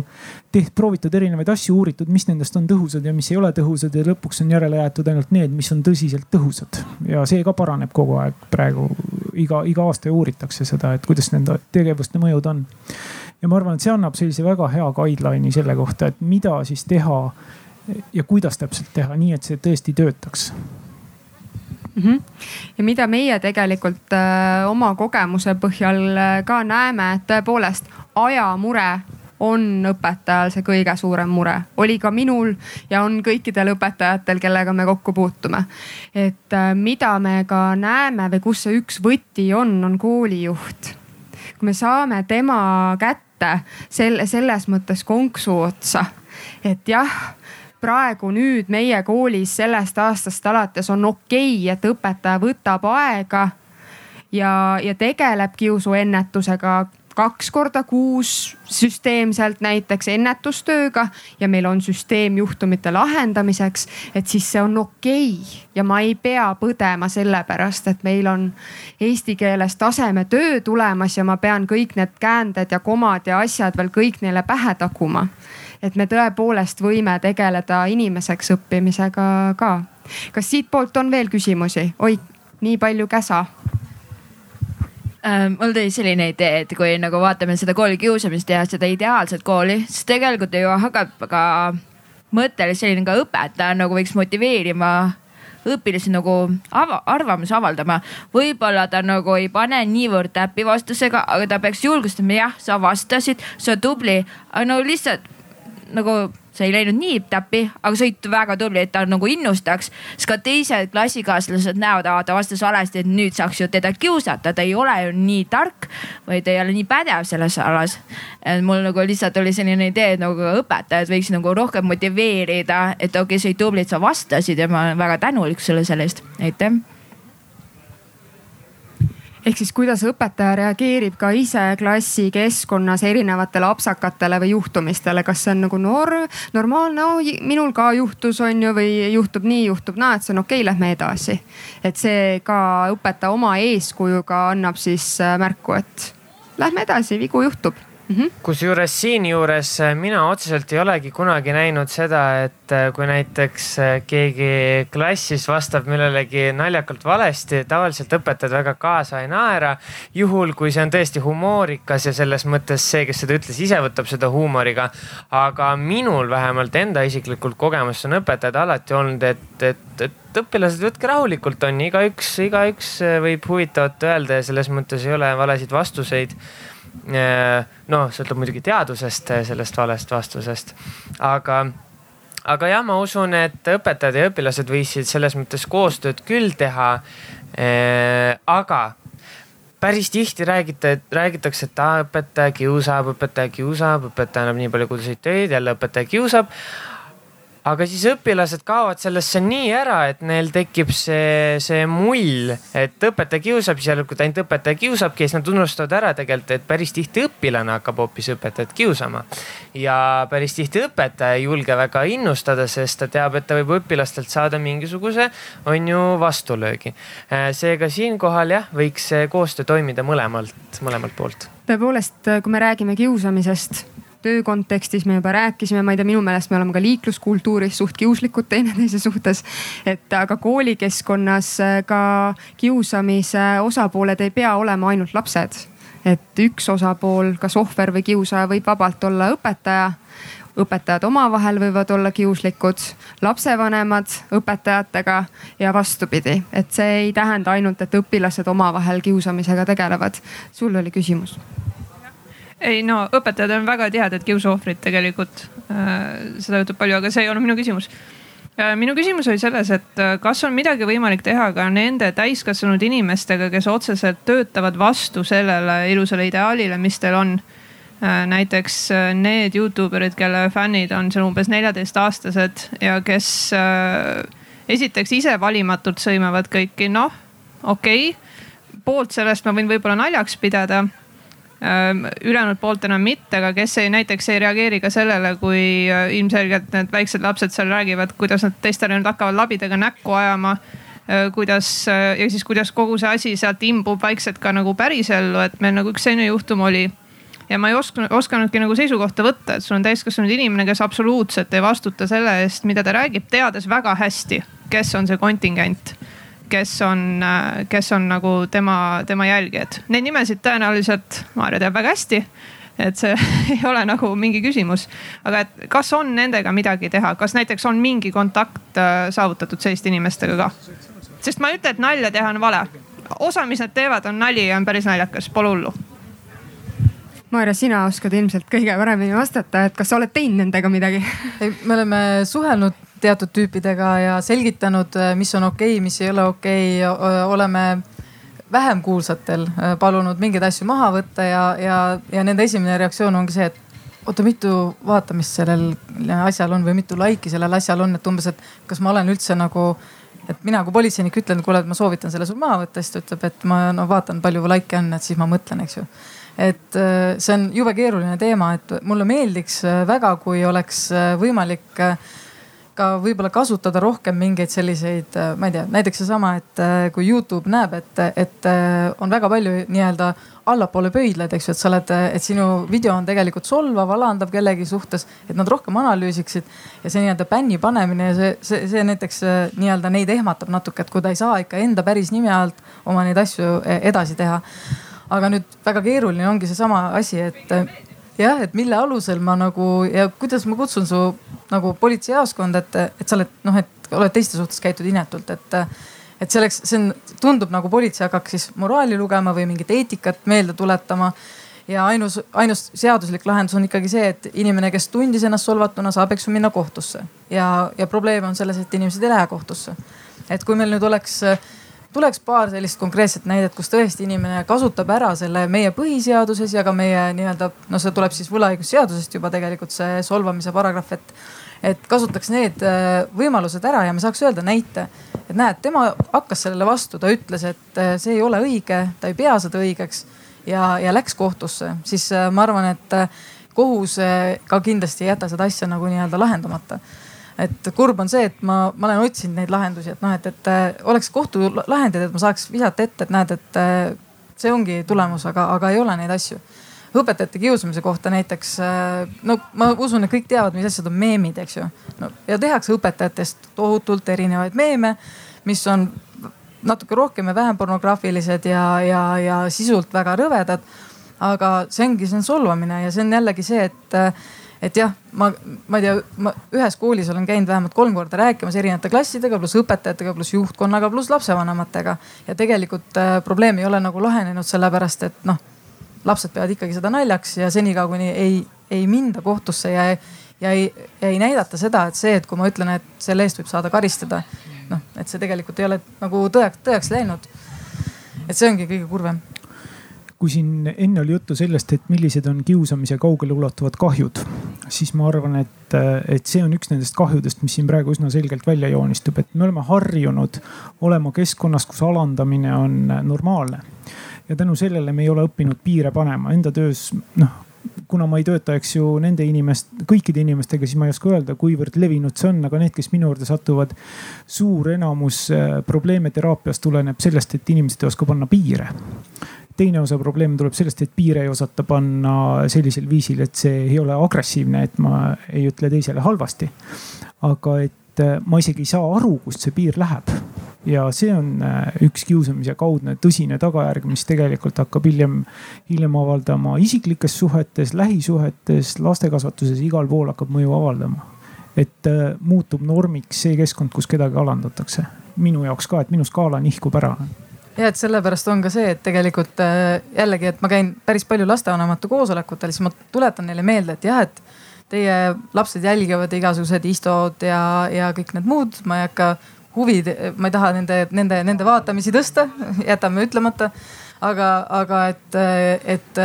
tehtud, proovitud erinevaid asju, uuritud, mis nendest on tõhusad ja mis ei ole tõhusad ja lõpuks on järele jäetud ainult need, mis on tõsiselt tõhusad. ja see ka paraneb kogu aeg praegu iga, iga aasta uuritakse seda, et kuidas nende tegevuste mõjud on. ja ma arvan, et see annab sellise väga hea guideline'i selle kohta, et mida siis teha ja kuidas täpselt teha, nii et see tõesti töötaks mm. -hmm. ja mida meie tegelikult äh, oma kogemuse põhjal äh, ka näeme, et tõepoolest ajamure on õpetajal see kõige suurem mure, oli ka minul ja on kõikidel õpetajatel, kellega me kokku puutume. et äh, mida me ka näeme või kus see üks võti on, on koolijuht. kui me saame tema kätte selle, selles mõttes konksu otsa, et jah praegu nüüd meie koolis sellest aastast alates on okei okay,, et õpetaja võtab aega ja, ja tegeleb kiusuennetusega kaks korda kuus süsteemselt näiteks ennetustööga ja meil on süsteem juhtumite lahendamiseks, et siis see on okei okay. ja ma ei pea põdema sellepärast, et meil on eesti keeles tasemetöö tulemas ja ma pean kõik need käänded ja komad ja asjad veel kõik neile pähe taguma et me tõepoolest võime tegeleda inimeseks õppimisega ka. kas siitpoolt on veel küsimusi? oi, nii palju käsa äh,. mul tuli selline idee, et kui nagu vaatame seda koolikiusamist ja seda ideaalset kooli, siis tegelikult ju hakkab ka mõttele selline ka õpetaja nagu võiks motiveerima õpilasi nagu ava, arvamuse avaldama. võib-olla ta nagu ei pane niivõrd täppi vastusega, aga ta peaks julgustama, jah, sa vastasid, sa tubli, no lihtsalt nagu sa ei läinud nii täppi, aga olid väga tubli, et ta nagu innustaks. siis ka teised klassikaaslased näevad, aa ta vastas valesti, et nüüd saaks ju teda kiusata, ta ei ole ju nii tark või ta ei ole nii pädev selles alas. et mul nagu lihtsalt oli selline idee, et nagu õpetajad võiks nagu rohkem motiveerida, et okei okay,, sa olid tubli, et sa vastasid ja ma olen väga tänulik sulle selle eest, aitäh ehk siis kuidas õpetaja reageerib ka ise klassikeskkonnas erinevatele apsakatele või juhtumistele, kas see on nagu noor, normaalne no,, minul ka juhtus, on ju, või juhtub nii, juhtub naa, et see on okei okay,, lähme edasi. et see ka õpetaja oma eeskujuga annab siis märku, et lähme edasi, vigu juhtub mm -hmm. kusjuures siinjuures äh, mina otseselt ei olegi kunagi näinud seda, et äh, kui näiteks äh, keegi klassis vastab millelegi naljakalt valesti, tavaliselt õpetajad väga kaasa ei naera. juhul, kui see on tõesti humoorikas ja selles mõttes see, kes seda ütles, ise võtab seda huumoriga. aga minul vähemalt enda isiklikult kogemus on õpetajad alati olnud, et, et, et õpilased, võtke rahulikult, on igaüks, igaüks võib huvitavat öelda ja selles mõttes ei ole valesid vastuseid noh, sõltub muidugi teadusest, sellest valest vastusest, aga aga jah, ma usun, et õpetajad ja õpilased võisid selles mõttes koostööd küll teha. aga päris tihti räägite, räägitakse, et aa, õpetaja kiusab, õpetaja kiusab, õpetaja annab nii palju koduseid töid, jälle õpetaja kiusab aga siis õpilased kaovad sellesse nii ära, et neil tekib see, see mull, et õpetaja kiusab, siis järelikult ainult õpetaja kiusabki ja siis nad unustavad ära tegelikult, et päris tihti õpilane hakkab hoopis õpetajat kiusama. ja päris tihti õpetaja ei julge väga innustada, sest ta teab, et ta võib õpilastelt saada mingisuguse, on ju, vastulöögi. seega siinkohal jah, võiks see koostöö toimida mõlemalt, mõlemalt poolt. tõepoolest, kui me räägime kiusamisest töö kontekstis me juba rääkisime, ma ei tea, minu meelest me oleme ka liikluskultuuris suht kiuslikud teineteise suhtes. et aga koolikeskkonnas äh, ka kiusamise osapooled ei pea olema ainult lapsed. et üks osapool, kas ohver või kiusaja võib vabalt olla õpetaja õpetajad omavahel võivad olla kiuslikud, lapsevanemad õpetajatega ja vastupidi, et see ei tähenda ainult, et õpilased omavahel kiusamisega tegelevad. sul oli küsimus ei no õpetajad on väga tihedad kiusuohvrid tegelikult äh,. seda juhtub palju, aga see ei olnud minu küsimus äh,. minu küsimus oli selles, et äh, kas on midagi võimalik teha ka nende täiskasvanud inimestega, kes otseselt töötavad vastu sellele ilusale ideaalile, mis teil on näiteks need Youtube erid, kelle fännid on seal umbes neljateistaastased ja kes esiteks ise valimatult sõimavad kõiki, noh okei okay poolt sellest ma võin võib-olla naljaks pidada ülejäänud poolt enam mitte, aga kes ei, näiteks ei reageeri ka sellele, kui äh, ilmselgelt need väiksed lapsed seal räägivad, kuidas nad teistele nüüd hakkavad labidega näkku ajama. kuidas äh, ja siis, kuidas kogu see asi sealt imbub vaikselt ka nagu pärisellu, et meil nagu üks selline juhtum oli ja ma ei osanud, osanudki nagu seisukohta võtta, et sul on täiskasvanud inimene, kes absoluutselt ei vastuta selle eest, mida ta räägib, teades väga hästi, kes on see kontingent kes on, kes on nagu tema, tema jälgijad. Neid nimesid tõenäoliselt Maarja teab väga hästi et see ei ole nagu mingi küsimus. aga et kas on nendega midagi teha, kas näiteks on mingi kontakt äh, saavutatud selliste inimestega ka? sest ma ei ütle, et nalja teha on vale. osa, mis nad teevad, on nali ja on päris naljakas, pole hullu. Maarja, sina oskad ilmselt kõige paremini vastata, et kas sa oled teinud nendega midagi? ei, me oleme suhelnud teatud tüüpidega ja selgitanud, äh, mis on okei okay,, mis ei ole okei okay., oleme vähem kuulsatel äh, palunud mingeid asju maha võtta ja, ja, ja nende esimene reaktsioon ongi see, et oota, mitu vaatamist sellel asjal on või mitu laiki sellel asjal on, et umbes, et kas ma olen üldse nagu et mina kui politseinik ütlen, kuule, et ma soovitan selle sul maha võtta, siis ta ütleb, et ma no vaatan, palju laike on, et siis ma mõtlen, eks ju. et äh, see on jube keeruline teema, et mulle meeldiks väga, kui oleks võimalik äh, ka võib-olla kasutada rohkem mingeid selliseid, äh, ma ei tea, näiteks seesama, et äh, kui Youtube näeb, et, et äh, on väga palju nii-öelda allapoole pöidlaid, eks ju, et sa oled, et sinu video on tegelikult solvav, alandav kellegi suhtes, et nad rohkem analüüsiksid. ja see nii-öelda bänni panemine ja see, see, see näiteks nii-öelda neid ehmatab natuke, et kui ta ei saa ikka enda päris nime alt oma neid asju edasi teha. aga nüüd väga keeruline ongi seesama asi, et jah, et mille alusel ma nagu ja kuidas ma kutsun su nagu politseijaoskonda, et, et sa oled noh, et oled teiste suhtes käitud inetult, et et selleks, see on, tundub nagu politsei hakkaks siis moraali lugema või mingit eetikat meelde tuletama. ja ainus, ainus seaduslik lahendus on ikkagi see, et inimene, kes tundis ennast solvatuna, saab, eks ju, minna kohtusse. ja, ja probleem on selles, et inimesed ei lähe kohtusse. et kui meil nüüd oleks tuleks paar sellist konkreetset näidet, kus tõesti inimene kasutab ära selle meie põhiseaduses ja ka meie nii-öelda, no see tuleb siis võlaõigusseadusest juba tegelikult see solvamise paragrahv, et. et kasutaks need äh, võimalused ära ja me saaks öelda näite, et näed, tema hakkas sellele vastu, ta ütles, et äh, see ei ole õige, ta ei pea seda õigeks ja, ja läks kohtusse, siis äh, ma arvan, et kohus ka kindlasti ei jäta seda asja nagu nii-öelda lahendamata et kurb on see, et ma, ma olen otsinud neid lahendusi, et noh, et, et äh, oleks kohtulahendid, et ma saaks visata ette, et näed, et äh, see ongi tulemus, aga, aga ei ole neid asju. õpetajate kiusamise kohta näiteks, no ma usun, et kõik teavad, mis asjad on meemid, eks ju. no ja tehakse õpetajatest tohutult erinevaid meeme, mis on natuke rohkem ja vähem pornograafilised ja, ja, ja sisult väga rõvedad. aga see ongi, see on solvamine ja see on jällegi see, et et jah, ma, ma ei tea, ma ühes koolis olen käinud vähemalt kolm korda rääkimas erinevate klassidega, pluss õpetajatega, pluss juhtkonnaga, pluss lapsevanematega. ja tegelikult äh, probleem ei ole nagu lahenenud, sellepärast et noh, lapsed peavad ikkagi seda naljaks ja senikaua kuni ei, ei minda kohtusse ja, ja ei, ei näidata seda, et see, et kui ma ütlen, et selle eest võib saada karistada, noh, et see tegelikult ei ole nagu tõeks, tõeks läinud. et see ongi kõige kurvem kui siin enne oli juttu sellest, et millised on kiusamise kaugeleulatuvad kahjud, siis ma arvan, et, et see on üks nendest kahjudest, mis siin praegu üsna selgelt välja joonistub, et me oleme harjunud olema keskkonnas, kus alandamine on normaalne. ja tänu sellele me ei ole õppinud piire panema enda töös, noh kuna ma ei tööta, eks ju nende inimest, kõikide inimestega, siis ma ei oska öelda, kuivõrd levinud see on, aga need, kes minu juurde satuvad, suur enamus äh, probleeme teraapias tuleneb sellest, et inimesed ei oska panna piire teine osa probleemi tuleb sellest, et piire ei osata panna sellisel viisil, et see ei ole agressiivne, et ma ei ütle teisele halvasti. aga et äh, ma isegi ei saa aru, kust see piir läheb. ja see on äh, üks kiusamise kaudne tõsine tagajärg, mis tegelikult hakkab hiljem, hiljem avaldama isiklikes suhetes, lähisuhetes, lastekasvatuses, igal pool hakkab mõju avaldama. et äh, muutub normiks see keskkond, kus kedagi alandatakse. minu jaoks ka, et minu skaala nihkub ära ja et sellepärast on ka see, et tegelikult äh, jällegi, et ma käin päris palju lastevanemate koosolekutel, siis ma tuletan neile meelde, et jah, et teie lapsed jälgivad igasugused istod ja, ja kõik need muud, ma ei hakka huvi, ma ei taha nende, nende, nende vaatamisi tõsta, jätame ütlemata. aga, aga et, et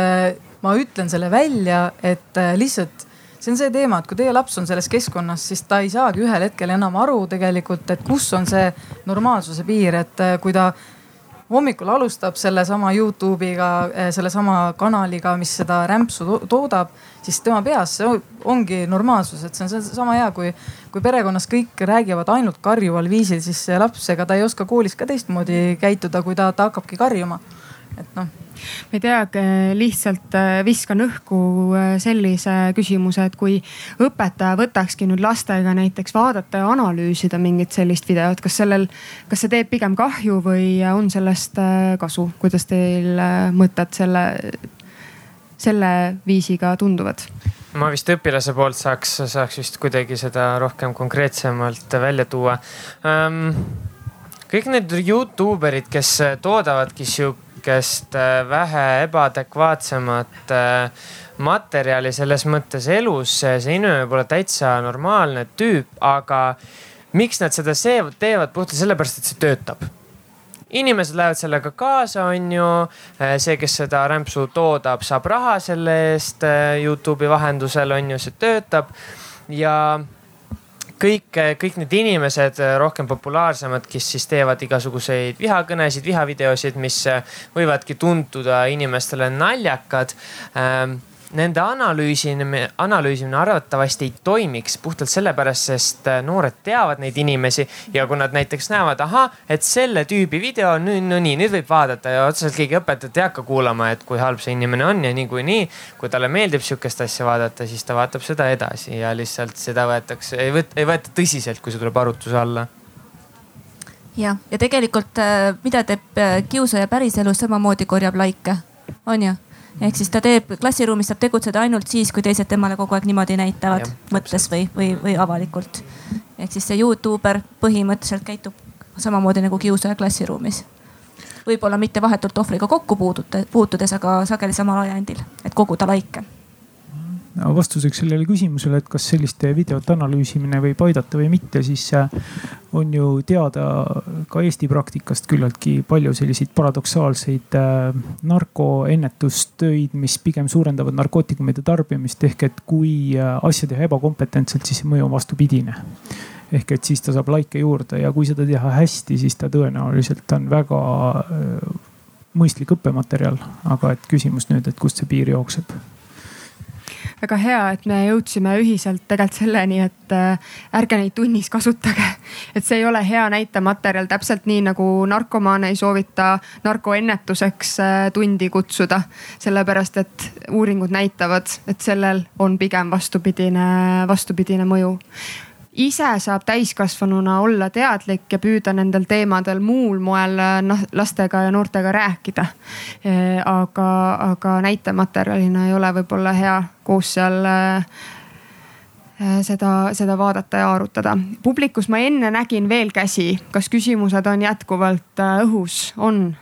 ma ütlen selle välja, et lihtsalt see on see teema, et kui teie laps on selles keskkonnas, siis ta ei saagi ühel hetkel enam aru tegelikult, et kus on see normaalsuse piir, et kui ta hommikul alustab sellesama Youtube'iga, eh, sellesama kanaliga, mis seda rämpsu to toodab, siis tema peas see ongi normaalsus, et see on sama hea, kui, kui perekonnas kõik räägivad ainult karjuval viisil, siis see laps, ega ta ei oska koolis ka teistmoodi käituda, kui ta, ta hakkabki karjuma. et noh ma ei tea, lihtsalt äh, viskan õhku äh, sellise küsimuse, et kui õpetaja võtakski nüüd lastega näiteks vaadata ja analüüsida mingit sellist videot, kas sellel, kas see teeb pigem kahju või on sellest kasu, kuidas teil mõtted selle, selle viisiga tunduvad? ma vist õpilase poolt saaks, saaks vist kuidagi seda rohkem konkreetsemalt välja tuua um, kõik need Youtube erid, kes toodavadki sihuke sihukest äh, vähe ebaadekvaatsemat äh, materjali selles mõttes elus. see inimene pole täitsa normaalne tüüp, aga miks nad seda teevad puhtalt sellepärast, et see töötab inimesed lähevad sellega kaasa, on ju. Äh, see, kes seda rämpsu toodab, saab raha selle eest Youtube'i vahendusel, on ju, see töötab ja kõik, kõik need inimesed äh, rohkem populaarsemad, kes siis teevad igasuguseid vihakõnesid, vihavideosid, mis äh, võivadki tunduda inimestele naljakad ähm, nende analüüsimine, analüüsimine arvatavasti ei toimiks puhtalt sellepärast, sest äh, noored teavad neid inimesi ja kui nad näiteks näevad, ahah, et selle tüübi video on nüüd, no nii, nüüd võib vaadata ja otseselt keegi õpetajat ei hakka kuulama, et kui halb see inimene on ja niikuinii, kui talle meeldib sihukest asja vaadata, siis ta vaatab seda edasi ja lihtsalt seda võetakse, ei võeta, ei võeta tõsiselt, kui see tuleb arutluse alla. Jah, ja tegelikult äh, mida teeb äh, kiusaja päriselus, samamoodi korjab likee, on ju ehk siis ta teeb, klassiruumis saab tegutseda ainult siis, kui teised temale kogu aeg niimoodi näitavad ja, mõttes või, või, või avalikult. ehk siis see Youtuber põhimõtteliselt käitub samamoodi nagu kiusaja klassiruumis. võib-olla mitte vahetult ohvriga kokku puutudes, aga sageli samal ajendil, et koguda laike vastuseks sellele küsimusele, et kas selliste videote analüüsimine võib aidata või mitte, siis äh, on ju teada ka Eesti praktikast küllaltki palju selliseid paradoksaalseid äh, narkoennetustöid, mis pigem suurendavad narkootikumide tarbimist. ehk et kui äh, asja teha ebakompetentselt, siis mõju on vastupidine. Ehk et siis ta saab laike juurde ja kui seda teha hästi, siis ta tõenäoliselt on väga mõistlik õppematerjal, aga et küsimus nüüd, et kust see piir jookseb väga hea, et me jõudsime ühiselt tegelikult selleni, et äh, ärge neid tunnis kasutage. et see ei ole hea näitematerjal, täpselt nii nagu narkomaane ei soovita narkoennetuseks äh, tundi kutsuda. sellepärast, et uuringud näitavad, et sellel on pigem vastupidine, vastupidine mõju ise saab täiskasvanuna olla teadlik ja püüda nendel teemadel muul moel noh lastega ja noortega rääkida. aga, aga näitematerjalina ei ole võib-olla hea koos seal seda, seda vaadata ja arutada. publikus ma enne nägin veel käsi, kas küsimused on jätkuvalt õhus, on?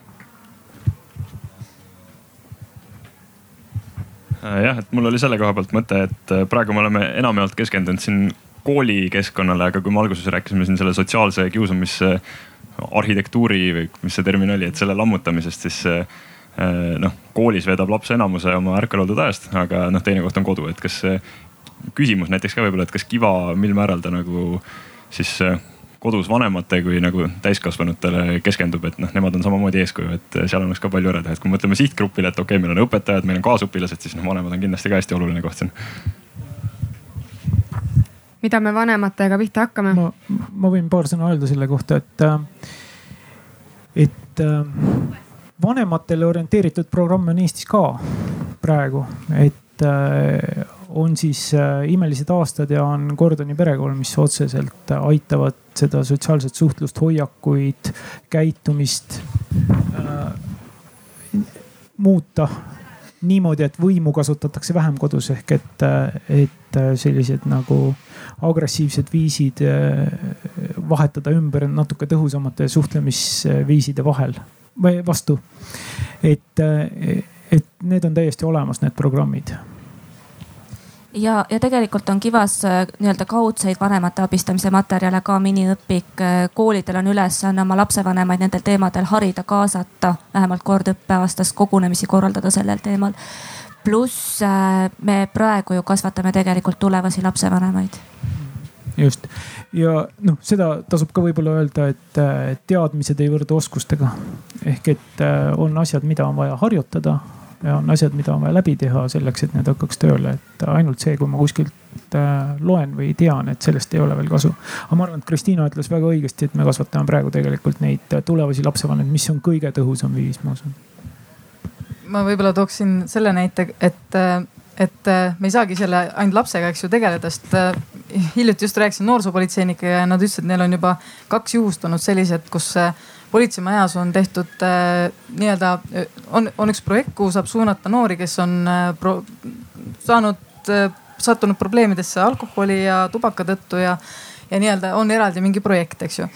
jah, et mul oli selle koha pealt mõte, et praegu me oleme enamjaolt keskendunud siin koolikeskkonnale, aga kui me alguses rääkisime siin selle sotsiaalse kiusamise arhitektuuri või mis see termin oli, et selle lammutamisest, siis eh, noh, koolis veedab laps enamuse oma ärkvel oldud ajast, aga noh, teine koht on kodu, et kas küsimus näiteks ka võib-olla, et kas Kiva, mil määral ta nagu siis kodus vanemate kui nagu täiskasvanutele keskendub, et noh, nemad on samamoodi eeskuju, et seal oleks ka palju ära teha, et kui mõtleme sihtgrupile, et okei okay,, meil on õpetajad, meil on kaasõpilased, siis noh, vanemad on kindlasti ka hästi oluline koht siin mida me vanematega pihta hakkame? ma, ma võin paar sõna öelda selle kohta, et, et vanematele orienteeritud programme on Eestis ka praegu, et on siis Imelised aastad ja on Gordoni perekool, mis otseselt aitavad seda sotsiaalset suhtlust, hoiakuid, käitumist äh, muuta niimoodi, et võimu kasutatakse vähem kodus ehk et, et sellised nagu agressiivsed viisid eh, vahetada ümber natuke tõhusamate suhtlemisviiside vahel või vastu. et, et need on täiesti olemas, need programmid ja, ja tegelikult on Kivas äh, nii-öelda kaudseid vanemate abistamise materjale ka miniõpik. Äh, koolidel on ülesanne oma lapsevanemaid nendel teemadel harida, kaasata vähemalt kord õppeaastas kogunemisi korraldada sellel teemal. pluss äh, me praegu ju kasvatame tegelikult tulevasi lapsevanemaid just ja noh, seda tasub ka võib-olla öelda, et teadmised ei võrdu oskustega. ehk et on asjad, mida on vaja harjutada ja on asjad, mida on vaja läbi teha selleks, et need hakkaks tööle, et ainult see, kui ma kuskilt äh, loen või tean, et sellest ei ole veel kasu. aga ma arvan, et Kristiina ütles väga õigesti, et me kasvatame praegu tegelikult neid äh, tulevasi lapsevanemaid, mis on kõige tõhusam viis, ma usun. ma võib-olla tooksin selle näite, et, et me ei saagi selle ainult lapsega, eks ju, tegeleda, sest äh, hiljuti just rääkisin noorsoopolitseinikega ja nad ütlesid, et neil on juba kaks juhust olnud sellised, kus politseimajas on tehtud äh, nii-öelda, äh, on, on üks projekt, kuhu saab suunata noori, kes on äh, pro, saanud sattunud probleemidesse alkoholi ja tubaka tõttu ja, ja nii-öelda on eraldi mingi projekt, eks ju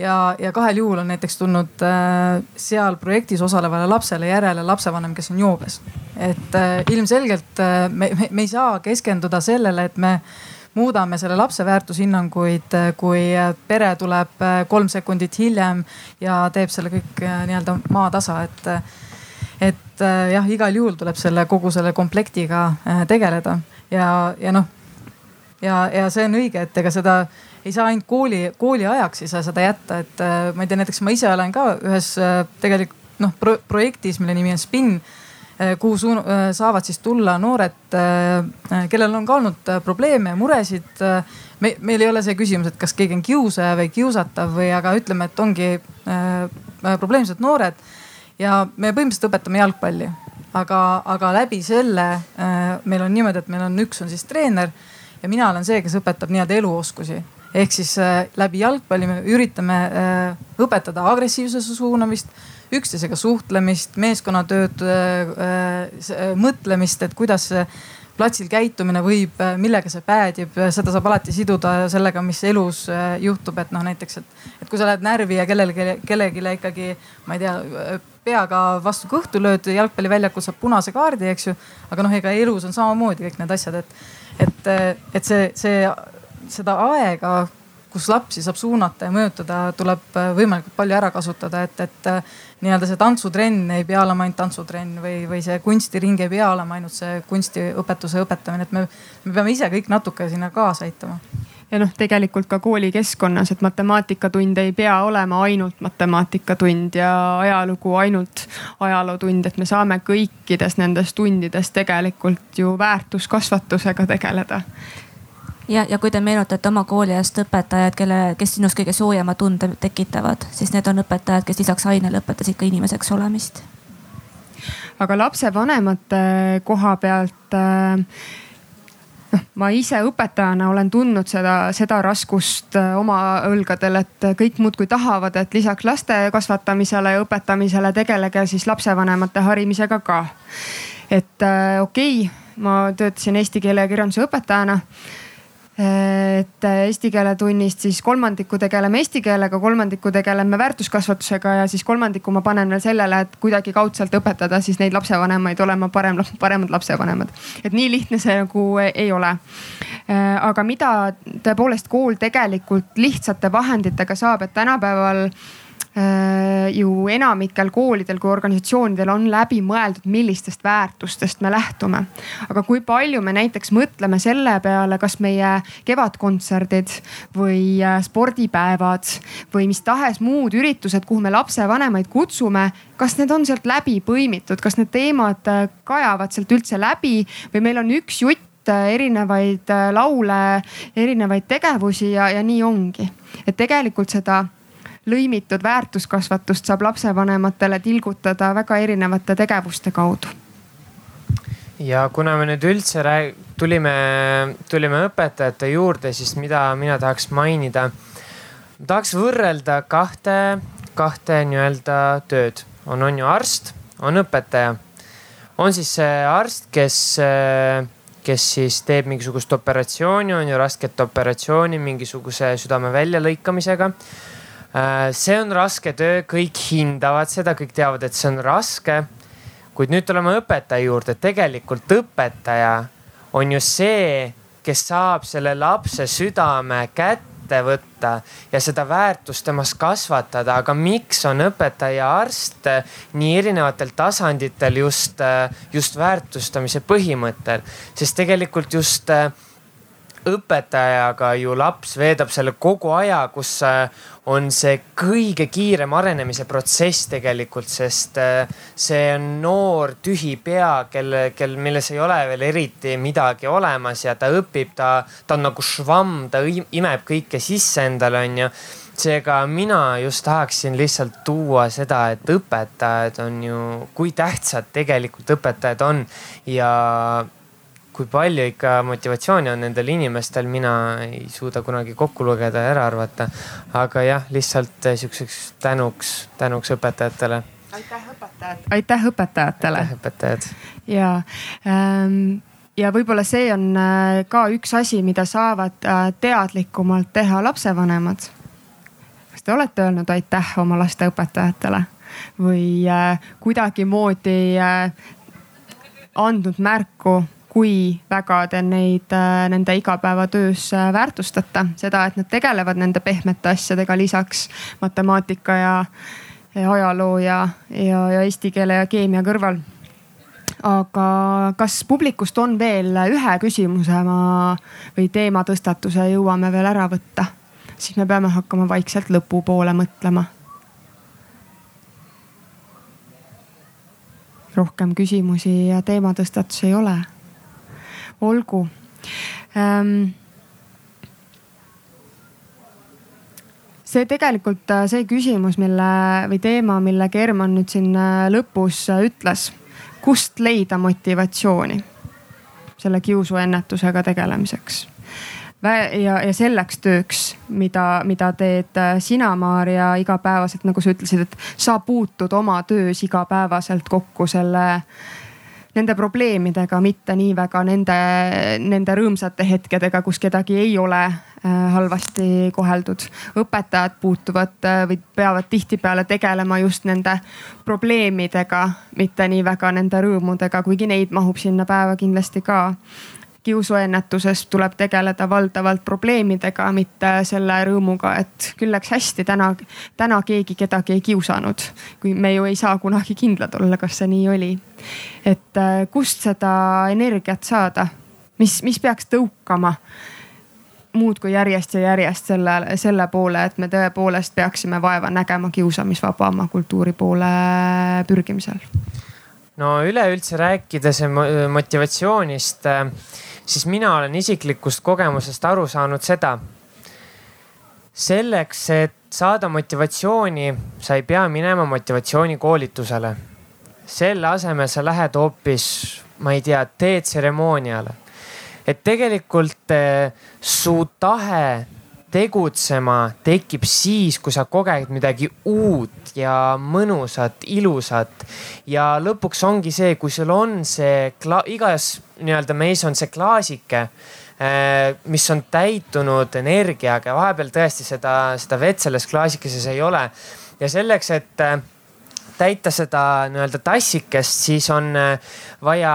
ja, ja kahel juhul on näiteks tulnud äh, seal projektis osalevale lapsele järele lapsevanem, kes on joobes. et äh, ilmselgelt äh, me, me, me ei saa keskenduda sellele, et me muudame selle lapse väärtushinnanguid, kui pere tuleb äh, kolm sekundit hiljem ja teeb selle kõik äh, nii-öelda maatasa, et, et äh, jah, igal juhul tuleb selle kogu selle komplektiga tegeleda ja, ja noh. ja, ja see on õige, et ega seda ei saa ainult kooli, kooli ajaks ei saa seda jätta, et ma ei tea, näiteks ma ise olen ka ühes tegelikult noh pro, projektis, mille nimi on Spin kuhu suun-, eh, saavad siis tulla noored, eh, kellel on ka olnud probleeme ja muresid. me, meil ei ole see küsimus, et kas keegi on kiusaja või kiusatav või, aga ütleme, et ongi probleemsed noored. ja me põhimõtteliselt õpetame jalgpalli, aga, aga läbi selle meil on niimoodi, et meil on üks on siis treener ja mina olen see, kes õpetab nii-öelda eluoskusi ehk siis läbi jalgpalli me üritame õpetada agressiivsuse suunamist üksteisega suhtlemist, meeskonnatööd, äh, äh, mõtlemist, et kuidas platsil käitumine võib, millega see päädib, seda saab alati siduda sellega, mis elus äh, juhtub, et noh, näiteks, et, et kui sa lähed närvi ja kellelegi, kellelegi ikkagi, ma ei tea, peaga vastu kõhtu lööd jalgpalliväljakul, saab punase kaardi, eks ju. aga noh, ega elus on samamoodi kõik need asjad, et, et, et see, see, seda aega kus lapsi saab suunata ja mõjutada, tuleb äh, võimalikult palju ära kasutada, et, et äh, nii-öelda see tantsutrenn ei pea olema ainult tantsutrenn või, või see kunstiring ei pea olema ainult see kunstiõpetuse õpetamine, et me, me peame ise kõik natuke sinna kaasa aitama. Ja noh, tegelikult ka koolikeskkonnas, et matemaatikatund ei pea olema ainult matemaatikatund ja ajalugu ainult ajalootund, et me saame kõikides nendes tundides tegelikult ju väärtuskasvatusega tegeleda ja, ja kui te meenutate oma kooliajast õpetajad, kelle, kes sinus kõige soojema tunde tekitavad, siis need on õpetajad, kes lisaks ainele õpetasid ka inimeseks olemist. aga lapsevanemate koha pealt äh, noh, ma ise õpetajana olen tundnud seda, seda raskust äh, oma õlgadel, et kõik muudkui tahavad, et lisaks laste kasvatamisele ja õpetamisele tegelege siis lapsevanemate harimisega ka. et äh, okei okay,, ma töötasin eesti keele ja kirjanduse õpetajana et eesti keele tunnist siis kolmandiku tegeleme eesti keelega, kolmandiku tegeleme väärtuskasvatusega ja siis kolmandiku ma panen veel sellele, et kuidagi kaudselt õpetada siis neid lapsevanemaid olema parem, paremad lapsevanemad. et nii lihtne see nagu ei ole. aga mida tõepoolest kool tegelikult lihtsate vahenditega saab, et tänapäeval Äh, ju enamikel koolidel kui organisatsioonidel on läbi mõeldud, millistest väärtustest me lähtume. aga kui palju me näiteks mõtleme selle peale, kas meie kevadkontserdid või äh, spordipäevad või mis tahes muud üritused, kuhu me lapsevanemaid kutsume, kas need on sealt läbi põimitud, kas need teemad äh, kajavad sealt üldse läbi või meil on üks jutt erinevaid laule, erinevaid tegevusi ja, ja nii ongi. et tegelikult seda lõimitud väärtuskasvatust saab lapsevanematele tilgutada väga erinevate tegevuste kaudu. ja kuna me nüüd üldse rääg-, tulime, tulime õpetajate juurde, siis mida mina tahaks mainida. tahaks võrrelda kahte, kahte nii-öelda tööd, on, on ju arst, on õpetaja. on siis see arst, kes kes siis teeb mingisugust operatsiooni, on ju rasket operatsiooni mingisuguse südame väljalõikamisega see on raske töö, kõik hindavad seda, kõik teavad, et see on raske. kuid nüüd tuleme õpetaja juurde, tegelikult õpetaja on ju see, kes saab selle lapse südame kätte võtta ja seda väärtust temas kasvatada, aga miks on õpetaja arst nii erinevatel tasanditel just, just väärtustamise põhimõttel, sest tegelikult just õpetajaga ju laps veedab selle kogu aja, kus on see kõige kiirem arenemise protsess tegelikult, sest äh, see on noor tühi pea, kel, kel, milles ei ole veel eriti midagi olemas ja ta õpib, ta, ta on nagu švamm, ta imeb kõike sisse endale, onju seega mina just tahaksin lihtsalt tuua seda, et õpetajad on ju, kui tähtsad tegelikult õpetajad on ja kui palju ikka motivatsiooni on nendel inimestel, mina ei suuda kunagi kokku lugeda ja ära arvata. aga jah, lihtsalt sihukeseks tänuks, tänuks õpetajatele. aitäh õpetajad, aitäh õpetajatele. aitäh õpetajad. ja ähm, ja võib-olla see on äh, ka üks asi, mida saavad äh, teadlikumalt teha lapsevanemad. kas te olete öelnud aitäh oma laste õpetajatele või äh, kuidagimoodi äh, andnud märku kui väga te neid äh, nende igapäevatöös äh, väärtustate, seda, et nad tegelevad nende pehmete asjadega lisaks matemaatika ja, ja ajaloo ja, ja, ja eesti keele ja keemia kõrval. aga kas publikust on veel ühe küsimuse ma või teematõstatuse jõuame veel ära võtta? siis me peame hakkama vaikselt lõpupoole mõtlema rohkem küsimusi ja teematõstatusi ei ole olgu. Ähm, see tegelikult äh, see küsimus, mille või teema, mille German nüüd siin äh, lõpus äh, ütles, kust leida motivatsiooni selle kiusuennetusega tegelemiseks? Ja, ja selleks tööks, mida, mida teed sina, Maarja, igapäevaselt, nagu sa ütlesid, et sa puutud oma töös igapäevaselt kokku selle nende probleemidega, mitte nii väga nende, nende rõõmsate hetkedega, kus kedagi ei ole äh, halvasti koheldud. õpetajad puutuvad äh, või peavad tihtipeale tegelema just nende probleemidega, mitte nii väga nende rõõmudega, kuigi neid mahub sinna päeva kindlasti ka kiusuennetuses tuleb tegeleda valdavalt probleemidega, mitte selle rõõmuga, et küll läks hästi, täna, täna keegi kedagi ei kiusanud. kui me ju ei saa kunagi kindlad olla, kas see nii oli. et äh, kust seda energiat saada, mis, mis peaks tõukama muudkui järjest ja järjest selle, selle poole, et me tõepoolest peaksime vaeva nägema kiusamisvabama kultuuri poole pürgimisel? No üleüldse rääkides motivatsioonist, siis mina olen isiklikust kogemusest aru saanud seda. selleks, et saada motivatsiooni, sa ei pea minema motivatsioonikoolitusele. selle asemel sa lähed hoopis, ma ei tea, teetseremooniale et tegelikult eh, su tahe tegutsema tekib siis, kui sa koged midagi uut ja mõnusat, ilusat. ja lõpuks ongi see, kui sul on see igas nii-öelda meis on see klaasike, eh, mis on täitunud energiaga vahepeal tõesti seda, seda vett selles klaasikeses ei ole. ja selleks, et eh, täita seda nii-öelda tassikest, siis on vaja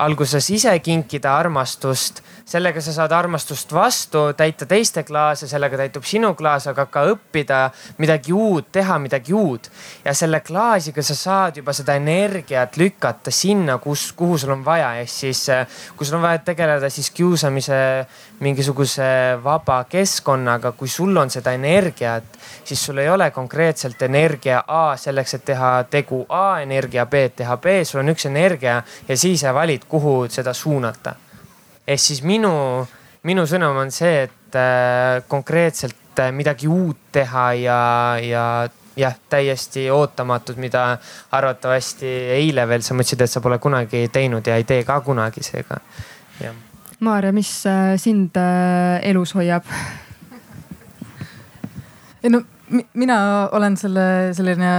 alguses ise kinkida armastust, sellega sa saad armastust vastu, täita teiste klaase, sellega täitub sinu klaas, aga ka õppida midagi uut, teha midagi uut. ja selle klaasiga sa saad juba seda energiat lükata sinna, kus, kuhu sul on vaja, ehk siis kui sul on vaja tegeleda siis kiusamise mingisuguse vaba keskkonnaga, kui sul on seda energiat, siis sul ei ole konkreetselt energia A selleks, et teha tegu A, energia B, et teha B, sul on üks energia ja siis sa valid kuhu seda suunata. Ehk siis minu, minu sõnum on see, et äh, konkreetselt äh, midagi uut teha ja, ja jah, täiesti ootamatud, mida arvatavasti eile veel sa mõtlesid, et sa pole kunagi teinud ja ei tee ka kunagi, seega jah. Maarja, mis äh, sind elus hoiab? ei no mina olen selle selline,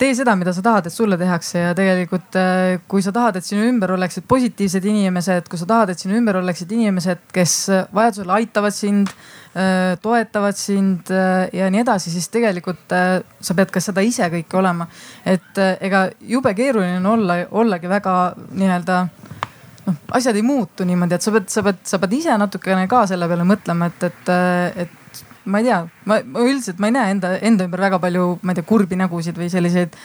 tee seda, mida sa tahad, et sulle tehakse ja tegelikult äh, kui sa tahad, et sinu ümber oleksid positiivsed inimesed, kui sa tahad, et sinu ümber oleksid inimesed, kes vajadusel aitavad sind, äh, toetavad sind äh, ja nii edasi, siis tegelikult sa pead ka seda ise kõike olema. et ega jube keeruline on olla, ollagi väga nii-öelda noh, asjad ei muutu niimoodi, et sa pead, sa pead, sa pead ise natukene ka selle peale mõtlema, et, et, et ma ei tea, ma, ma üldiselt ma ei näe enda, enda ümber väga palju, ma ei tea, kurbi nägusid või selliseid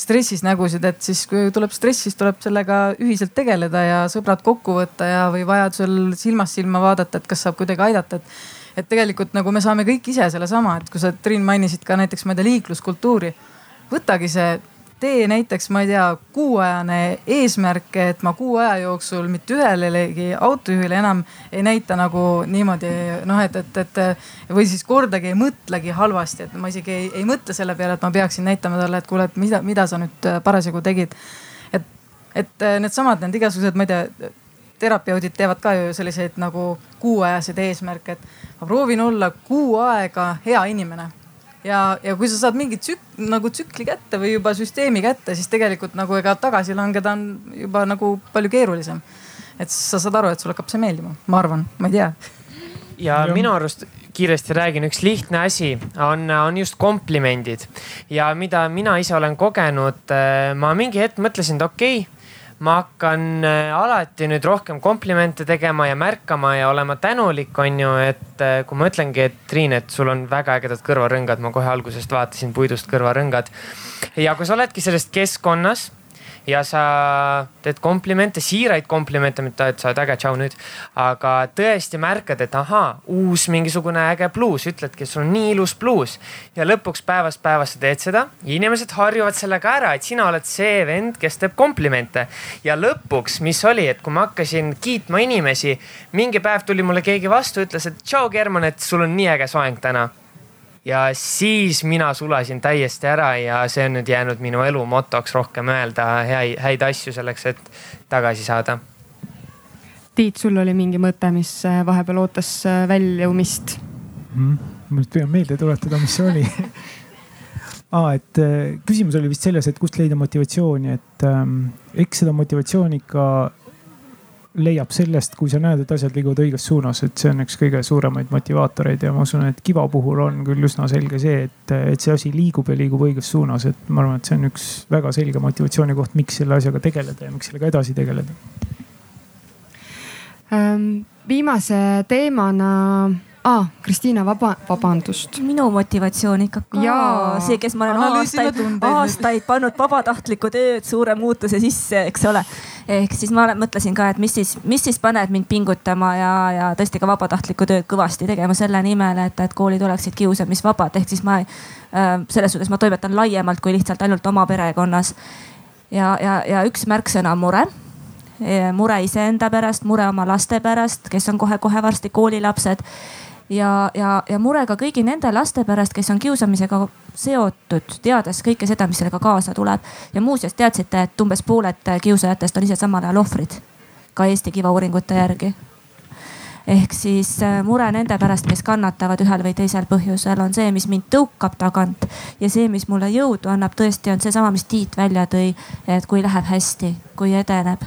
stressis nägusid, et siis kui tuleb stress, siis tuleb sellega ühiselt tegeleda ja sõbrad kokku võtta ja, või vajadusel silmast silma vaadata, et kas saab kuidagi aidata, et. et tegelikult nagu me saame kõik ise sellesama, et kui sa Triin mainisid ka näiteks, ma ei tea, liikluskultuuri. võtagi see tee näiteks, ma ei tea, kuuajane eesmärk, et ma kuu aja jooksul mitte ühelegi autojuhile enam ei näita nagu niimoodi noh, et, et, et või siis kordagi ei mõtlegi halvasti, et ma isegi ei, ei mõtle selle peale, et ma peaksin näitama talle, et kuule, et mida, mida sa nüüd parasjagu tegid. et, et needsamad need igasugused, ma ei tea terapeudid teevad ka ju selliseid nagu kuuajaseid eesmärke, et ma proovin olla kuu aega hea inimene ja, ja kui sa saad mingi tsük, nagu tsükli kätte või juba süsteemi kätte, siis tegelikult nagu ega tagasi langeda on juba nagu palju keerulisem. et sa saad aru, et sulle hakkab see meeldima, ma arvan, ma ei tea. ja minu arust kiiresti räägin, üks lihtne asi on, on just komplimendid ja mida mina ise olen kogenud, eh, ma mingi hetk mõtlesin, et okei okay, ma hakkan äh, alati nüüd rohkem komplimente tegema ja märkama ja olema tänulik, on ju, et äh, kui ma ütlengi, et Triin, et sul on väga ägedad kõrvarõngad, ma kohe algusest vaatasin puidust kõrvarõngad. ja kui sa oledki selles keskkonnas ja sa teed komplimente, siiraid komplimente, mitte et sa oled äge, tšau nüüd. aga tõesti märkad, et ahaa, uus mingisugune äge bluus, ütledki, sul on nii ilus bluus. ja lõpuks päevast päevast sa teed seda inimesed harjuvad sellega ära, et sina oled see vend, kes teeb komplimente. ja lõpuks, mis oli, et kui ma hakkasin kiitma inimesi, mingi päev tuli mulle keegi vastu, ütles, et tšau, German, et sul on nii äge soeng täna ja siis mina sulasin täiesti ära ja see on nüüd jäänud minu elu motoks rohkem öelda häid, häid asju selleks, et tagasi saada. Tiit, sul oli mingi mõte, mis äh, vahepeal ootas äh, väljumist mm,? ma nüüd püüan meelde tuletada, mis see oli ah,. et äh, küsimus oli vist selles, et kust leida motivatsiooni, et ähm, eks seda motivatsiooni ikka leiab sellest, kui sa näed, et asjad liiguvad õiges suunas, et see on üks kõige suuremaid motivaatoreid ja ma usun, et Kiva puhul on küll üsna selge see, et, et see asi liigub ja liigub õiges suunas, et ma arvan, et see on üks väga selge motivatsiooni koht, miks selle asjaga tegeleda ja miks sellega edasi tegeleda. Viimase teemana ah,, Kristiina, vaba, vabandust. minu motivatsioon ikka ka, see, kes ma olen aastaid, aastaid pannud vabatahtlikku tööd suure muutuse sisse, eks ole. Ehk siis ma mõtlesin ka, et mis siis, mis siis paneb mind pingutama ja, ja tõesti ka vabatahtlikku tööd kõvasti tegema selle nimel, et, et koolid oleksid kiusamisvabad, ehk siis ma äh, selles suhtes ma toimetan laiemalt kui lihtsalt ainult oma perekonnas. ja, ja, ja üks märksõna on mure mure iseenda pärast, mure oma laste pärast, kes on kohe-kohe varsti koolilapsed ja, ja, ja mure ka kõigi nende laste pärast, kes on kiusamisega seotud, teades kõike seda, mis sellega kaasa tuleb. ja muuseas teadsite, et umbes pooled kiusajatest on ise samal ajal ohvrid, ka Eesti Kiva uuringute järgi ehk siis äh, mure nende pärast, kes kannatavad ühel või teisel põhjusel, on see, mis mind tõukab tagant. ja see, mis mulle jõudu annab, tõesti on seesama, mis Tiit välja tõi, et kui läheb hästi, kui edeneb,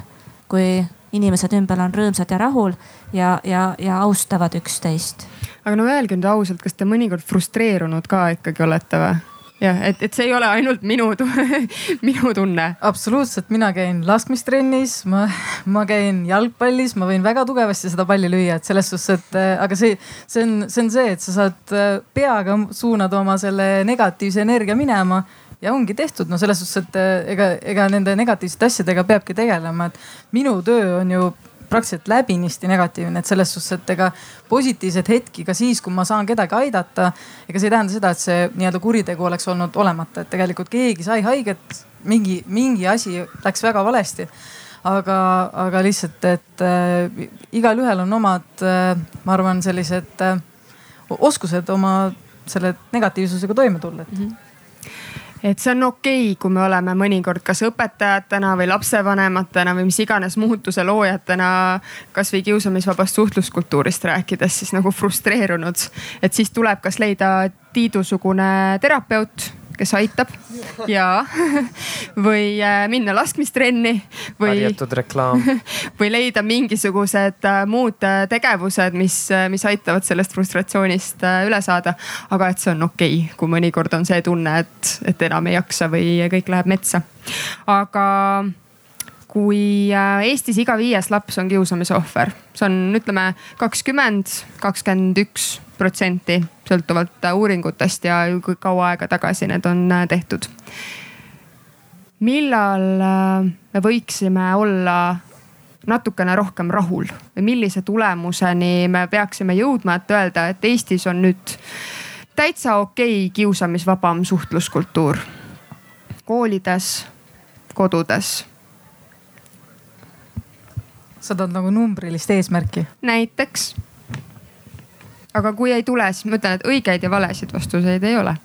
kui inimesed ümber on rõõmsad ja rahul ja, ja, ja austavad üksteist. Aga no öelge nüüd ausalt, kas te mõnikord frustreerunud ka ikkagi olete või? jah, et, et see ei ole ainult minu minu tunne. absoluutselt, mina käin laskmistrennis, ma, ma käin jalgpallis, ma võin väga tugevasti seda palli lüüa, et selles suhtes, et äh, aga see, see on, see on see, et sa saad äh, peaga suunad oma selle negatiivse energia minema ja ongi tehtud, no selles suhtes, et eh, ega, ega nende negatiivsete asjadega peabki tegelema, et minu töö on ju praktiliselt läbinisti negatiivne, et selles suhtes, et ega positiivseid hetki ka siis, kui ma saan kedagi aidata. ega see ei tähenda seda, et see nii-öelda kuritegu oleks olnud olemata, et tegelikult keegi sai haiget, mingi, mingi asi läks väga valesti. aga, aga lihtsalt, et äh, igalühel on omad äh,, ma arvan, sellised äh, oskused oma selle negatiivsusega toime tulla, et mm. -hmm et see on okei okay,, kui me oleme mõnikord kas õpetajatena või lapsevanematena või mis iganes muutuse loojatena kasvõi kiusamisvabast suhtluskultuurist rääkides siis nagu frustreerunud. et siis tuleb kas leida Tiidu-sugune terapeut kes aitab ja või äh, minna laskmistrenni või. varjatud reklaam või leida mingisugused äh, muud äh, tegevused, mis, mis aitavad sellest frustratsioonist üle saada. aga et see on okei okay,, kui mõnikord on see tunne, et, et enam ei jaksa või kõik läheb metsa. aga kui Eestis iga viies laps on kiusamise ohver, see on, ütleme kakskümmend, kakskümmend üks protsenti, sõltuvalt uuringutest ja kui kaua aega tagasi need on äh, tehtud. millal äh, me võiksime olla natukene rohkem rahul või millise tulemuseni me peaksime jõudma, et öelda, et Eestis on nüüd täitsa okei okay, kiusamisvabam suhtluskultuur koolides, kodudes sa tahad nagu numbrilist eesmärki? näiteks aga kui ei tule, siis ma ütlen, et õigeid ja valesid vastuseid ei ole.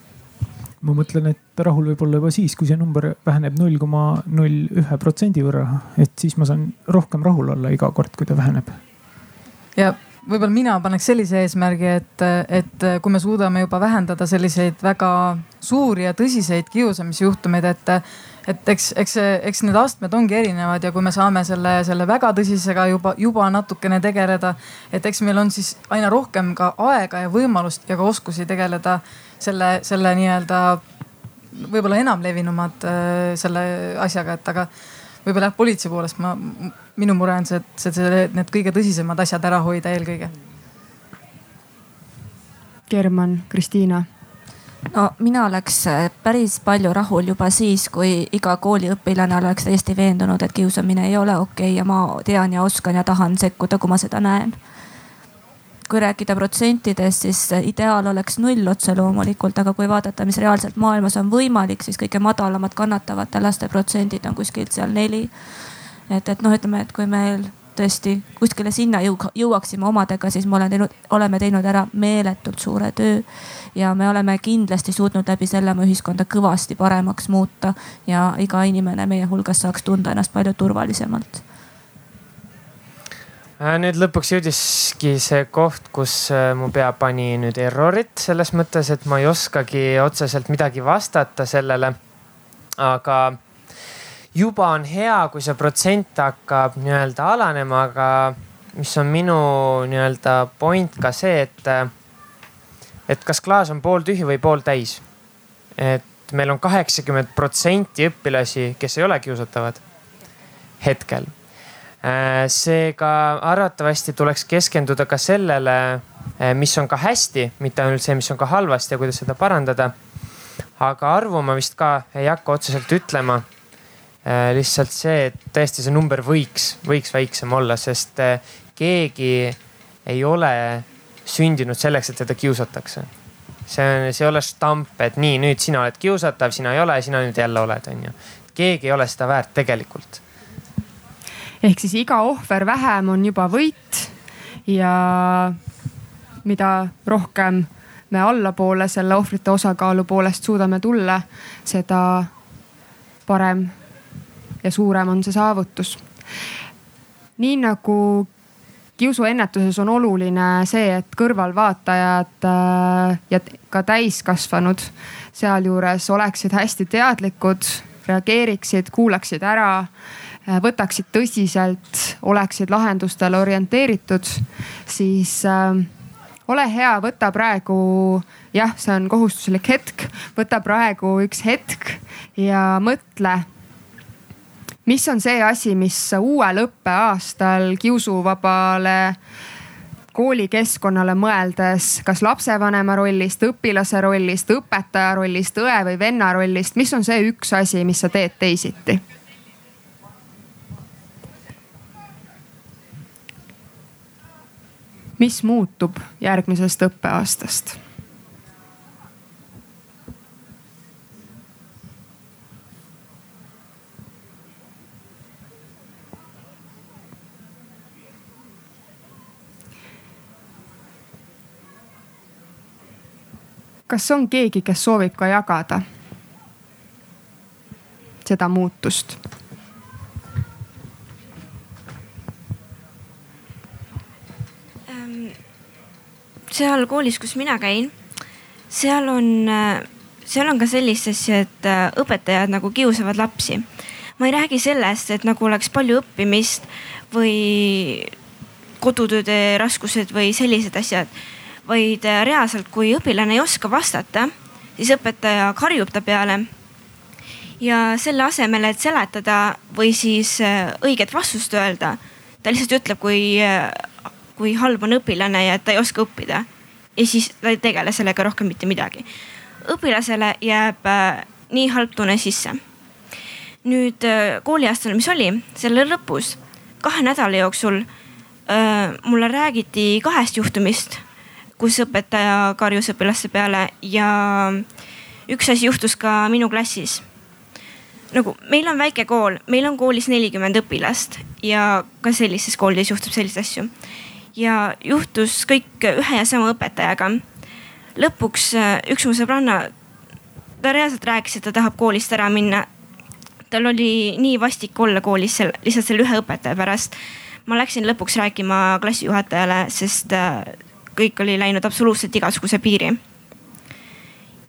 ma mõtlen, et rahul võib olla juba siis, kui see number väheneb null koma null ühe protsendi võrra, et siis ma saan rohkem rahul olla iga kord, kui ta väheneb. ja võib-olla mina paneks sellise eesmärgi, et, et kui me suudame juba vähendada selliseid väga suuri ja tõsiseid kiusamisjuhtumeid, et et eks, eks, eks need astmed ongi erinevad ja kui me saame selle, selle väga tõsisega juba, juba natukene tegeleda. et eks meil on siis aina rohkem ka aega ja võimalust ja ka oskusi tegeleda selle, selle nii-öelda võib-olla enamlevinumad äh, selle asjaga, et aga võib-olla jah, politsei poolest ma, minu mure on see, et see, need kõige tõsisemad asjad ära hoida eelkõige. German, Kristiina no mina oleks äh, päris palju rahul juba siis, kui iga kooliõpilane oleks täiesti veendunud, et kiusamine ei ole okei okay ja ma tean ja oskan ja tahan sekkuda, kui ma seda näen. kui rääkida protsentidest, siis äh, ideaal oleks null otse loomulikult, aga kui vaadata, mis reaalselt maailmas on võimalik, siis kõige madalamad kannatavate laste protsendid on kuskilt seal neli. et, et noh, ütleme, et kui meil tõesti kuskile sinna jõuaksime omadega, siis me oleme teinud, oleme teinud ära meeletult suure töö. ja me oleme kindlasti suutnud läbi selle oma ühiskonda kõvasti paremaks muuta ja iga inimene meie hulgas saaks tunda ennast palju turvalisemalt äh, nüüd lõpuks jõudiski see koht, kus äh, mu pea pani nüüd errorit selles mõttes, et ma ei oskagi otseselt midagi vastata sellele. aga juba on hea, kui see protsent hakkab nii-öelda alanema, aga mis on minu nii-öelda point ka see, et, et kas klaas on pooltühi või pooltäis. et meil on kaheksakümmend protsenti õpilasi, kes ei ole kiusatavad hetkel. Äh, seega arvatavasti tuleks keskenduda ka sellele, äh, mis on ka hästi, mitte ainult see, mis on ka halvasti ja kuidas seda parandada. aga arvu ma vist ka ei hakka otseselt ütlema lihtsalt see, et tõesti see number võiks, võiks väiksem olla, sest äh, keegi ei ole sündinud selleks, et teda kiusatakse. see on, see ei ole stamp, et nii, nüüd sina oled kiusatav, sina ei ole, sina nüüd jälle oled, onju. keegi ei ole seda väärt tegelikult. ehk siis iga ohver vähem on juba võit ja mida rohkem me allapoole selle ohvrite osakaalu poolest suudame tulla, seda parem ja suurem on see saavutus. nii nagu kiusuennetuses on oluline see, et kõrvalvaatajad äh, ja ka täiskasvanud sealjuures oleksid hästi teadlikud, reageeriksid, kuulaksid ära, äh, võtaksid tõsiselt, oleksid lahendustele orienteeritud, siis äh, ole hea, võta praegu, jah, see on kohustuslik hetk, võta praegu üks hetk ja mõtle mis on see asi, mis uuel õppeaastal kiusuvabale koolikeskkonnale mõeldes, kas lapsevanema rollist, õpilase rollist, õpetaja rollist, õe või venna rollist, mis on see üks asi, mis sa teed teisiti? mis muutub järgmisest õppeaastast? Kas on keegi, kes soovib ka jagada seda muutust? Ehm, seal koolis, kus mina käin, seal on, seal on ka sellist asja, et äh, õpetajad nagu kiusavad lapsi. ma ei räägi sellest, et nagu oleks palju õppimist või kodutööde raskused või sellised asjad vaid äh, reaalselt, kui õpilane ei oska vastata, siis õpetaja karjub ta peale. ja selle asemel, et seletada või siis äh, õiget vastust öelda, ta lihtsalt ütleb, kui, äh, kui halb on õpilane ja ta ei oska õppida. ja siis ta ei tegele sellega rohkem mitte midagi. õpilasele jääb nii halb tunne sisse. nüüd kooliaastal, mis oli, selle lõpus, kahe nädala jooksul mulle räägiti kahest juhtumist kus õpetaja karjus õpilaste peale ja üks asi juhtus ka minu klassis. nagu meil on väike kool, meil on koolis nelikümmend õpilast ja ka sellistes koolides juhtub selliseid asju. ja juhtus kõik ühe ja sama õpetajaga. lõpuks äh, üks mu sõbranna, ta reaalselt rääkis, et ta tahab koolist ära minna. tal oli nii vastik olla koolis seal, lihtsalt selle ühe õpetaja pärast ma läksin lõpuks rääkima klassijuhatajale, sest äh, kõik oli läinud absoluutselt igasuguse piiri.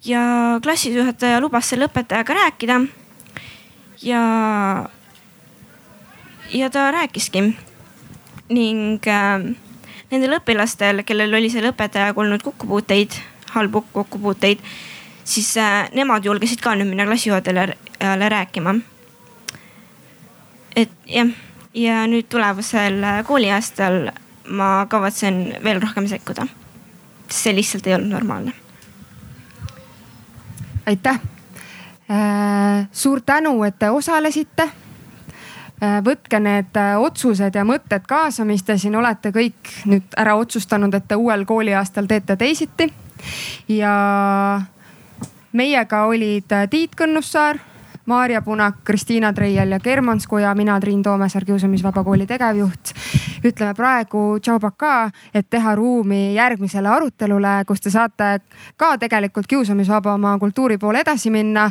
ja klassijuhataja lubas selle õpetajaga rääkida. ja, ja ta rääkiski ning äh, nendel õpilastel, kellel oli selle õpetajaga olnud kokkupuuteid, halbu kokkupuuteid, siis äh, nemad julgesid ka nüüd minna klassijuhatajale rääkima. et jah, ja nüüd tulevasel kooliaastal ma kavatsen veel rohkem sekkuda. see lihtsalt ei olnud normaalne. aitäh äh,. suur tänu, et te osalesite äh,. võtke need äh, otsused ja mõtted kaasa, mis te siin olete kõik nüüd ära otsustanud, et te uuel kooliaastal teete teisiti. ja meiega olid Tiit Kõnnussaar Maarja Punak, Kristiina Treial ja Germans Kuja, mina Triin Toomesaar, Kiusamisvaba Kooli tegevjuht. ütleme praegu tšau pakaa, et teha ruumi järgmisele arutelule, kus te saate ka tegelikult kiusamisvaba oma kultuuri poole edasi minna.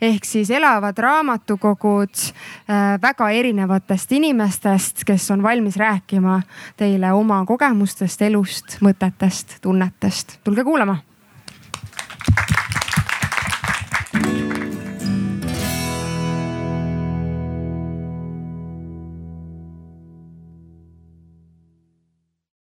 ehk siis elavad raamatukogud äh, väga erinevatest inimestest, kes on valmis rääkima teile oma kogemustest, elust, mõtetest, tunnetest. tulge kuulama